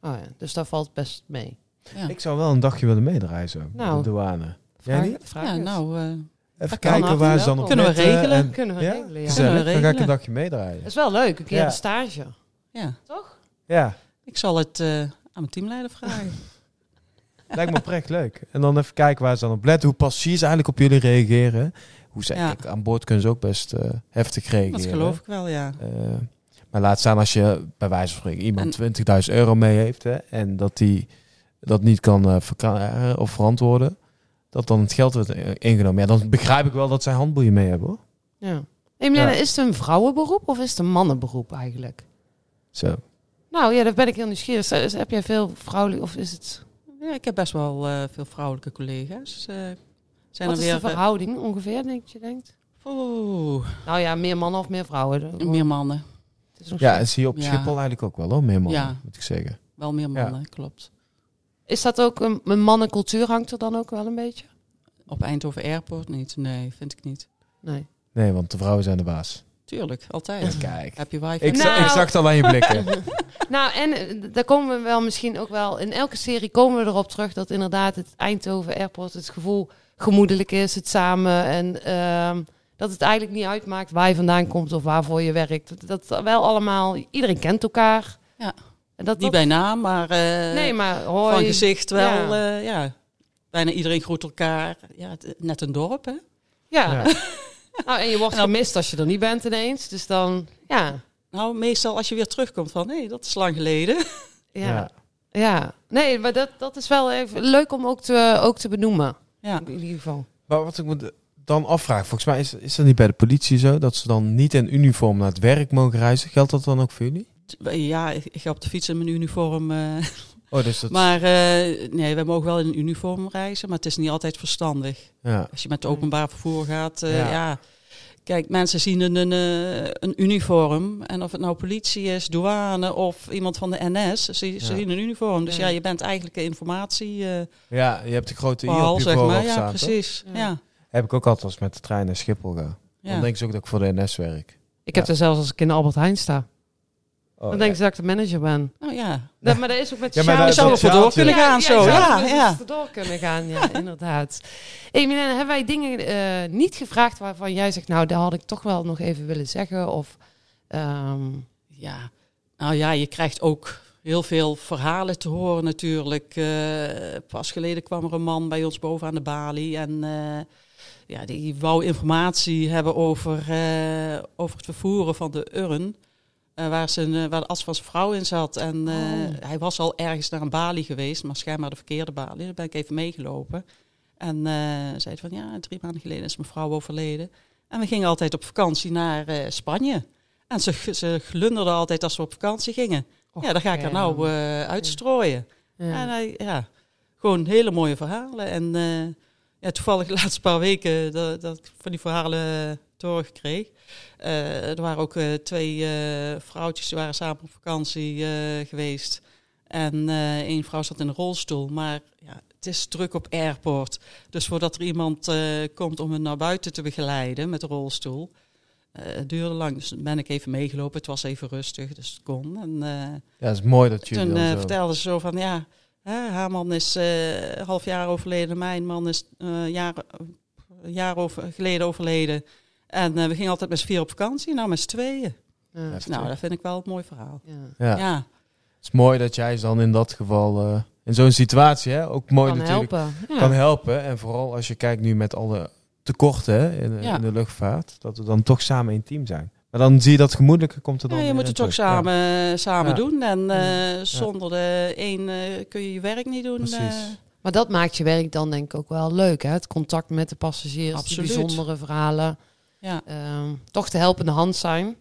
[SPEAKER 2] Oh, ja. Dus dat valt best mee.
[SPEAKER 4] Ja,
[SPEAKER 3] Ik zou wel een dagje willen meedraaien zo.
[SPEAKER 2] Nou.
[SPEAKER 3] De douane. Jij niet?
[SPEAKER 2] vraag
[SPEAKER 4] ja
[SPEAKER 2] eens.
[SPEAKER 4] nou, eh,
[SPEAKER 3] Even kijken waar ze dan op
[SPEAKER 4] Kunnen we regelen?
[SPEAKER 3] en-
[SPEAKER 2] kunnen we
[SPEAKER 3] ja?
[SPEAKER 2] regelen, ja.
[SPEAKER 4] Kunnen we
[SPEAKER 3] Dan ga ik een dagje meedraaien.
[SPEAKER 2] Dat is wel leuk, een keer
[SPEAKER 3] Ja.
[SPEAKER 2] een stage.
[SPEAKER 4] ja,
[SPEAKER 2] Toch?
[SPEAKER 3] Ja,
[SPEAKER 4] ik zal het eh, aan mijn teamleider vragen.
[SPEAKER 3] lijkt me oprecht leuk. En dan even kijken waar ze dan op letten. Hoe passagiers eigenlijk op jullie reageren. Hoe ze,
[SPEAKER 4] Ja.
[SPEAKER 3] aan boord kunnen ze ook best eh, heftig reageren.
[SPEAKER 4] Dat geloof ik wel, ja.
[SPEAKER 3] Eh, maar laat staan als je bij wijze van spreken iemand 20.000 euro mee heeft hè, en dat die dat niet kan eh, verklaren of verantwoorden, dat dan het geld wordt eh, ingenomen. Ja, dan begrijp ik wel dat zij handboeien mee hebben hoor.
[SPEAKER 2] Ja. Hey, Milena,
[SPEAKER 3] Ja.
[SPEAKER 2] is het een vrouwenberoep of is het een mannenberoep eigenlijk?
[SPEAKER 3] Zo.
[SPEAKER 2] Nou ja, daar ben ik heel nieuwsgierig. Is- Heb jij veel vrouwelijk of is het...
[SPEAKER 4] Ja, ik heb best wel eh, veel vrouwelijke collega's. eh zijn
[SPEAKER 2] Wat
[SPEAKER 4] er
[SPEAKER 2] is
[SPEAKER 4] weer
[SPEAKER 2] de verhouding ongeveer, denk je, denkt?
[SPEAKER 4] Oeh,
[SPEAKER 2] Nou ja, meer mannen of meer vrouwen?
[SPEAKER 4] meer mannen.
[SPEAKER 2] Het is nog
[SPEAKER 3] Ja, en zie je op
[SPEAKER 4] Ja.
[SPEAKER 3] Schiphol eigenlijk ook wel hoor, meer mannen,
[SPEAKER 4] Ja.
[SPEAKER 3] moet ik zeggen.
[SPEAKER 4] Wel meer
[SPEAKER 3] Ja.
[SPEAKER 4] mannen, klopt.
[SPEAKER 2] Is dat ook een, een mannencultuur hangt er dan ook wel een beetje?
[SPEAKER 4] Op Eindhoven Airport niet. Nee, vind ik niet.
[SPEAKER 2] Nee.
[SPEAKER 3] Nee, want de vrouwen zijn de baas.
[SPEAKER 4] Tuurlijk, altijd.
[SPEAKER 3] Kijk.
[SPEAKER 4] Heb je wifi?
[SPEAKER 3] Ik, za-
[SPEAKER 2] Nou.
[SPEAKER 3] ik zag het al aan je blikken.
[SPEAKER 2] Nou, en eh, daar komen we wel misschien ook wel... In elke serie komen we erop terug dat inderdaad het Eindhoven Airport het gevoel gemoedelijk is, het samen. En ehm, dat het eigenlijk niet uitmaakt waar je vandaan komt of waarvoor je werkt. Dat, dat wel allemaal... Iedereen kent elkaar.
[SPEAKER 4] Ja.
[SPEAKER 2] En dat,
[SPEAKER 4] Niet
[SPEAKER 2] dat-
[SPEAKER 4] bij naam, maar eh,
[SPEAKER 2] Nee, maar hoi.
[SPEAKER 4] van gezicht wel.
[SPEAKER 2] Ja.
[SPEAKER 4] Ja. ja. Bijna iedereen groet elkaar. Ja, het- net een dorp, hè?
[SPEAKER 2] Ja.
[SPEAKER 3] Ja.
[SPEAKER 2] Nou, en je wordt
[SPEAKER 4] En dan-
[SPEAKER 2] gemist als je er niet bent ineens. Dus dan, ja.
[SPEAKER 4] Nou, meestal als je weer terugkomt van... hé, dat is lang geleden.
[SPEAKER 2] Ja.
[SPEAKER 3] Ja.
[SPEAKER 2] ja. Nee, maar dat, dat is wel even leuk om ook te, ook te benoemen.
[SPEAKER 4] Ja.
[SPEAKER 2] In ieder geval.
[SPEAKER 3] Maar wat ik me dan afvraag, volgens mij is, is dat niet bij de politie zo, dat ze dan niet in uniform naar het werk mogen reizen. Geldt dat dan ook voor jullie?
[SPEAKER 4] Ja, ik ik ga op de fiets in mijn uniform. eh,
[SPEAKER 3] Oh, dus dat...
[SPEAKER 4] maar eh, nee, wij mogen wel in een uniform reizen, maar het is niet altijd verstandig.
[SPEAKER 3] ja.
[SPEAKER 4] Als je met openbaar vervoer gaat, eh,
[SPEAKER 3] Ja.
[SPEAKER 4] ja. Kijk, mensen zien een, een, eh, een uniform. En of het nou politie is, douane of iemand van de NS, ze, ze
[SPEAKER 3] Ja.
[SPEAKER 4] zien een uniform. Dus
[SPEAKER 2] Ja.
[SPEAKER 4] ja, je bent eigenlijk een informatie. eh
[SPEAKER 3] ja, je hebt de grote i op je
[SPEAKER 4] zeg maar. Ja,
[SPEAKER 3] staan,
[SPEAKER 4] precies.
[SPEAKER 2] Ja.
[SPEAKER 4] Ja.
[SPEAKER 3] Heb ik ook altijd als ik met de trein naar Schiphol ga.
[SPEAKER 4] Ja.
[SPEAKER 3] Dan denken ze ook dat ik voor de NS werk.
[SPEAKER 2] Ik heb er zelfs als ik in Albert Heijn sta.
[SPEAKER 3] Oh,
[SPEAKER 2] dan denken ze dat ik de manager ben.
[SPEAKER 4] Nou ja,
[SPEAKER 2] Dat, maar dat is ook met
[SPEAKER 3] Ja, maar
[SPEAKER 2] sjaal-
[SPEAKER 3] dat-
[SPEAKER 4] je zou wel door kunnen gaan zo. Ja,
[SPEAKER 2] er
[SPEAKER 4] ja.
[SPEAKER 2] door kunnen gaan, ja, inderdaad. Hey, Milena, hebben wij dingen eh, niet gevraagd waarvan jij zegt, nou, daar had ik toch wel nog even willen zeggen? Of, ehm,
[SPEAKER 4] Ja, nou ja, je krijgt ook heel veel verhalen te horen natuurlijk. Eh, pas geleden kwam er een man bij ons boven aan de balie en eh, ja, die wou informatie hebben over, eh, over het vervoeren van de urn. Eh, waar, zijn, eh, waar de as van zijn vrouw in zat. En eh,
[SPEAKER 2] Oh.
[SPEAKER 4] hij was al ergens naar een balie geweest, maar schijnbaar de verkeerde balie. Daar ben ik even meegelopen. En zei van ja, drie maanden geleden is mijn vrouw overleden. En we gingen altijd op vakantie naar Spanje. En ze, ze glunderden altijd als we op vakantie gingen. ja, dan ga ik er nou uitstrooien. En
[SPEAKER 2] ja.
[SPEAKER 4] hij, ja, gewoon hele mooie verhalen. En ja, toevallig de laatste paar weken dat, dat van die verhalen horen kreeg. Eh, er waren ook eh, twee eh, vrouwtjes die waren samen op vakantie geweest. En één vrouw zat in een rolstoel. Maar ja, het is druk op airport. Dus voordat er iemand komt om hen naar buiten te begeleiden met de rolstoel... het duurde lang, dus ben ik even meegelopen. Het was even rustig, dus het kon. En,
[SPEAKER 3] Ja, het is mooi dat jullie
[SPEAKER 4] toen vertelde ze zo van, ja, hè, haar man is een half jaar overleden, mijn man is eh, jaar, een jaar over, geleden overleden. En eh, we gingen altijd met z'n vier op vakantie, nou met z'n tweeën.
[SPEAKER 2] Ja.
[SPEAKER 4] Nou, dat vind ik wel een mooi verhaal.
[SPEAKER 2] Ja.
[SPEAKER 3] Ja.
[SPEAKER 4] Ja,
[SPEAKER 3] Het is mooi dat jij dan in dat geval, eh, in zo'n situatie, hè, ook mooi
[SPEAKER 2] kan
[SPEAKER 3] natuurlijk
[SPEAKER 2] helpen. Ja.
[SPEAKER 3] kan helpen. En vooral als je kijkt nu met alle tekorten in,
[SPEAKER 4] Ja.
[SPEAKER 3] in de luchtvaart, dat we dan toch samen een team zijn. Maar dan zie je dat gemoedelijke komt er dan
[SPEAKER 4] Ja, je moet
[SPEAKER 3] in
[SPEAKER 4] het toch samen, samen
[SPEAKER 3] Ja.
[SPEAKER 4] doen. En eh, zonder de een eh, kun je je werk niet doen.
[SPEAKER 3] Precies.
[SPEAKER 4] eh.
[SPEAKER 2] Maar dat maakt je werk dan denk ik ook wel leuk. Hè? Het contact met de passagiers,
[SPEAKER 4] Absoluut.
[SPEAKER 2] die bijzondere verhalen.
[SPEAKER 4] Ja.
[SPEAKER 2] Ehm, toch de helpende hand zijn.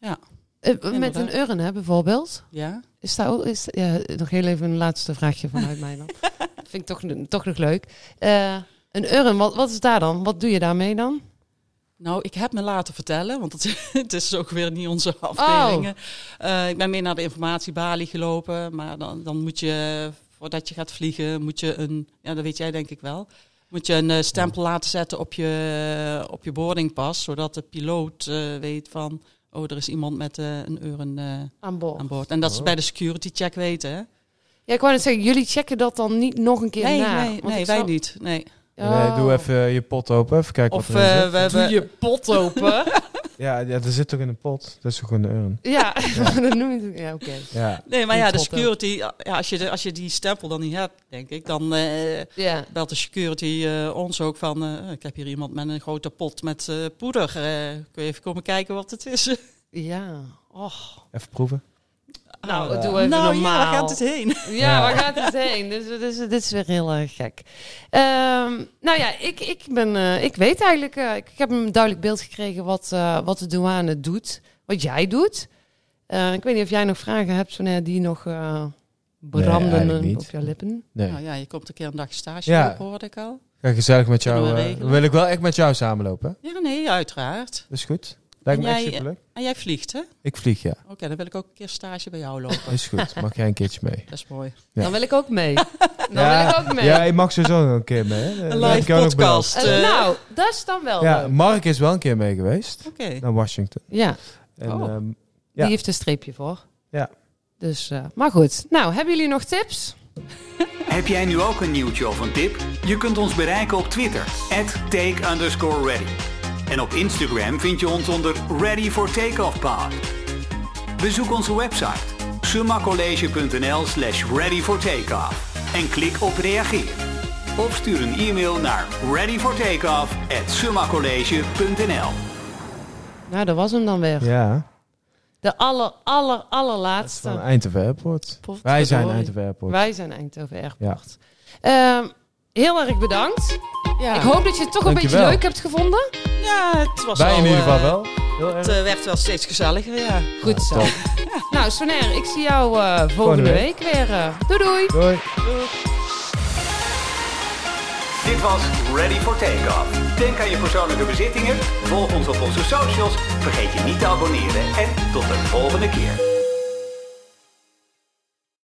[SPEAKER 4] Ja,
[SPEAKER 2] Eh, met een urn hè, bijvoorbeeld.
[SPEAKER 4] ja.
[SPEAKER 2] Is daar ook, is, ja, nog heel even een laatste vraagje vanuit mij dan. Vind ik toch, toch nog leuk. Eh, een urn, wat, wat is daar dan? Wat doe je daarmee dan?
[SPEAKER 4] Nou, ik heb me laten vertellen, want het, het is ook weer niet onze afdelingen. Eh, ik ben mee naar de informatiebalie gelopen, maar dan, dan moet je, voordat je gaat vliegen, moet je een, ja, dat weet jij denk ik wel, moet je een eh, stempel laten zetten op je, op je boardingpas, zodat de piloot eh, weet van, oh, er is iemand met eh, een urn eh,
[SPEAKER 2] Aan boord.
[SPEAKER 4] aan boord. En dat ze
[SPEAKER 3] Oh.
[SPEAKER 4] bij de security check weten, hè?
[SPEAKER 2] Ja, ik wou net zeggen, jullie checken dat dan niet nog een keer
[SPEAKER 4] Nee,
[SPEAKER 2] na.
[SPEAKER 4] nee,
[SPEAKER 2] Want
[SPEAKER 4] nee wij
[SPEAKER 2] zou-
[SPEAKER 4] niet. Nee.
[SPEAKER 3] Nee, doe
[SPEAKER 2] Oh.
[SPEAKER 3] even je pot open. Even kijken
[SPEAKER 4] Of
[SPEAKER 3] wat
[SPEAKER 4] eh,
[SPEAKER 3] zit.
[SPEAKER 4] we hebben...
[SPEAKER 2] Doe je pot open.
[SPEAKER 3] Ja, ja, er zit toch in een pot. Dat is toch een urn.
[SPEAKER 2] ja, dat noem je het. Ja, oké.
[SPEAKER 3] Ja.
[SPEAKER 4] Nee, maar ja, de security, ja, als, je de, als je die stempel dan niet hebt, denk ik, dan eh,
[SPEAKER 2] Ja.
[SPEAKER 4] belt de security eh, ons ook van, eh, ik heb hier iemand met een grote pot met eh, poeder. Eh, kun je even komen kijken wat het is?
[SPEAKER 2] Ja. Och.
[SPEAKER 3] Even proeven.
[SPEAKER 2] Nou,
[SPEAKER 3] Ja.
[SPEAKER 2] doe even
[SPEAKER 4] nou
[SPEAKER 2] normaal.
[SPEAKER 4] ja, waar gaat het heen?
[SPEAKER 2] Ja,
[SPEAKER 3] Ja.
[SPEAKER 2] waar gaat het heen? Dus, dus dit is weer heel erg gek. Ehm, nou ja, ik, ik, ben, eh, ik weet eigenlijk, eh, ik, ik heb een duidelijk beeld gekregen wat, eh, wat de douane doet. Wat jij doet. Eh, ik weet niet of jij nog vragen hebt, wanneer die nog eh branden
[SPEAKER 3] niet.
[SPEAKER 2] op jouw lippen.
[SPEAKER 3] Nee.
[SPEAKER 4] Nou ja, je komt een keer een dag stage
[SPEAKER 3] Ja.
[SPEAKER 4] lopen, hoorde ik al.
[SPEAKER 3] Ga gezellig met jou. Wil ik wel echt met jou samenlopen.
[SPEAKER 4] Ja, nee, uiteraard.
[SPEAKER 3] Dat is goed. Lijkt me
[SPEAKER 4] En
[SPEAKER 3] echt
[SPEAKER 4] jij-
[SPEAKER 3] superleuk.
[SPEAKER 4] En jij vliegt, hè? Oké,
[SPEAKER 3] Ik vlieg, ja.
[SPEAKER 4] dan wil ik ook een keer stage bij jou lopen.
[SPEAKER 3] Is goed. Mag jij een keertje mee?
[SPEAKER 4] Dat is mooi.
[SPEAKER 3] Ja.
[SPEAKER 2] Dan wil ik ook mee. Dan
[SPEAKER 3] ja,
[SPEAKER 2] wil ik ook mee.
[SPEAKER 3] Ja, je mag sowieso nog een keer mee. Hè?
[SPEAKER 4] Een
[SPEAKER 3] ik
[SPEAKER 4] live podcast.
[SPEAKER 2] Eh,
[SPEAKER 4] eh,
[SPEAKER 2] nou, dat is dan wel.
[SPEAKER 3] Ja,
[SPEAKER 2] leuk.
[SPEAKER 3] Mark is wel een keer mee geweest.
[SPEAKER 4] Oké.
[SPEAKER 3] Naar Washington.
[SPEAKER 2] Ja,
[SPEAKER 3] En,
[SPEAKER 4] Oh.
[SPEAKER 3] ehm,
[SPEAKER 2] die
[SPEAKER 3] Ja.
[SPEAKER 2] heeft een streepje voor.
[SPEAKER 3] Ja.
[SPEAKER 2] Dus, eh, maar goed. Nou, hebben jullie nog tips?
[SPEAKER 1] Heb jij nu ook een nieuwtje of een tip? Je kunt ons bereiken op Twitter, take underscore ready. En op Instagram vind je ons onder Ready for Takeoff Pod. Bezoek onze website summacollege.nl slash ready for takeoff en klik op reageer. Of stuur een e-mail naar readyfortakeoff at summacollege.nl
[SPEAKER 2] Nou, dat was hem dan weer.
[SPEAKER 3] ja,
[SPEAKER 2] De aller, aller,
[SPEAKER 3] van
[SPEAKER 2] allerlaatste.
[SPEAKER 3] Eindhoven Airport.
[SPEAKER 2] Potverdorie.
[SPEAKER 3] Wij zijn Eindhoven Airport.
[SPEAKER 2] Wij zijn Eindhoven Airport. Ehm, heel erg bedankt.
[SPEAKER 4] Ja.
[SPEAKER 2] Ik hoop dat je het toch een beetje leuk hebt gevonden.
[SPEAKER 4] Ja, het was
[SPEAKER 3] Wij
[SPEAKER 4] wel,
[SPEAKER 3] in ieder geval
[SPEAKER 4] eh,
[SPEAKER 3] wel. Heel erg.
[SPEAKER 4] Het eh, werd wel steeds gezelliger, ja.
[SPEAKER 2] Goed zo.
[SPEAKER 3] top.
[SPEAKER 2] Nou, Sonair, ik zie jou eh, volgende
[SPEAKER 3] Volgende
[SPEAKER 2] week weer. eh. doei doei.
[SPEAKER 3] Doei.
[SPEAKER 1] Dit was Ready for Takeoff. Denk aan je persoonlijke bezittingen, volg ons op onze socials, vergeet je niet te abonneren en tot de volgende keer.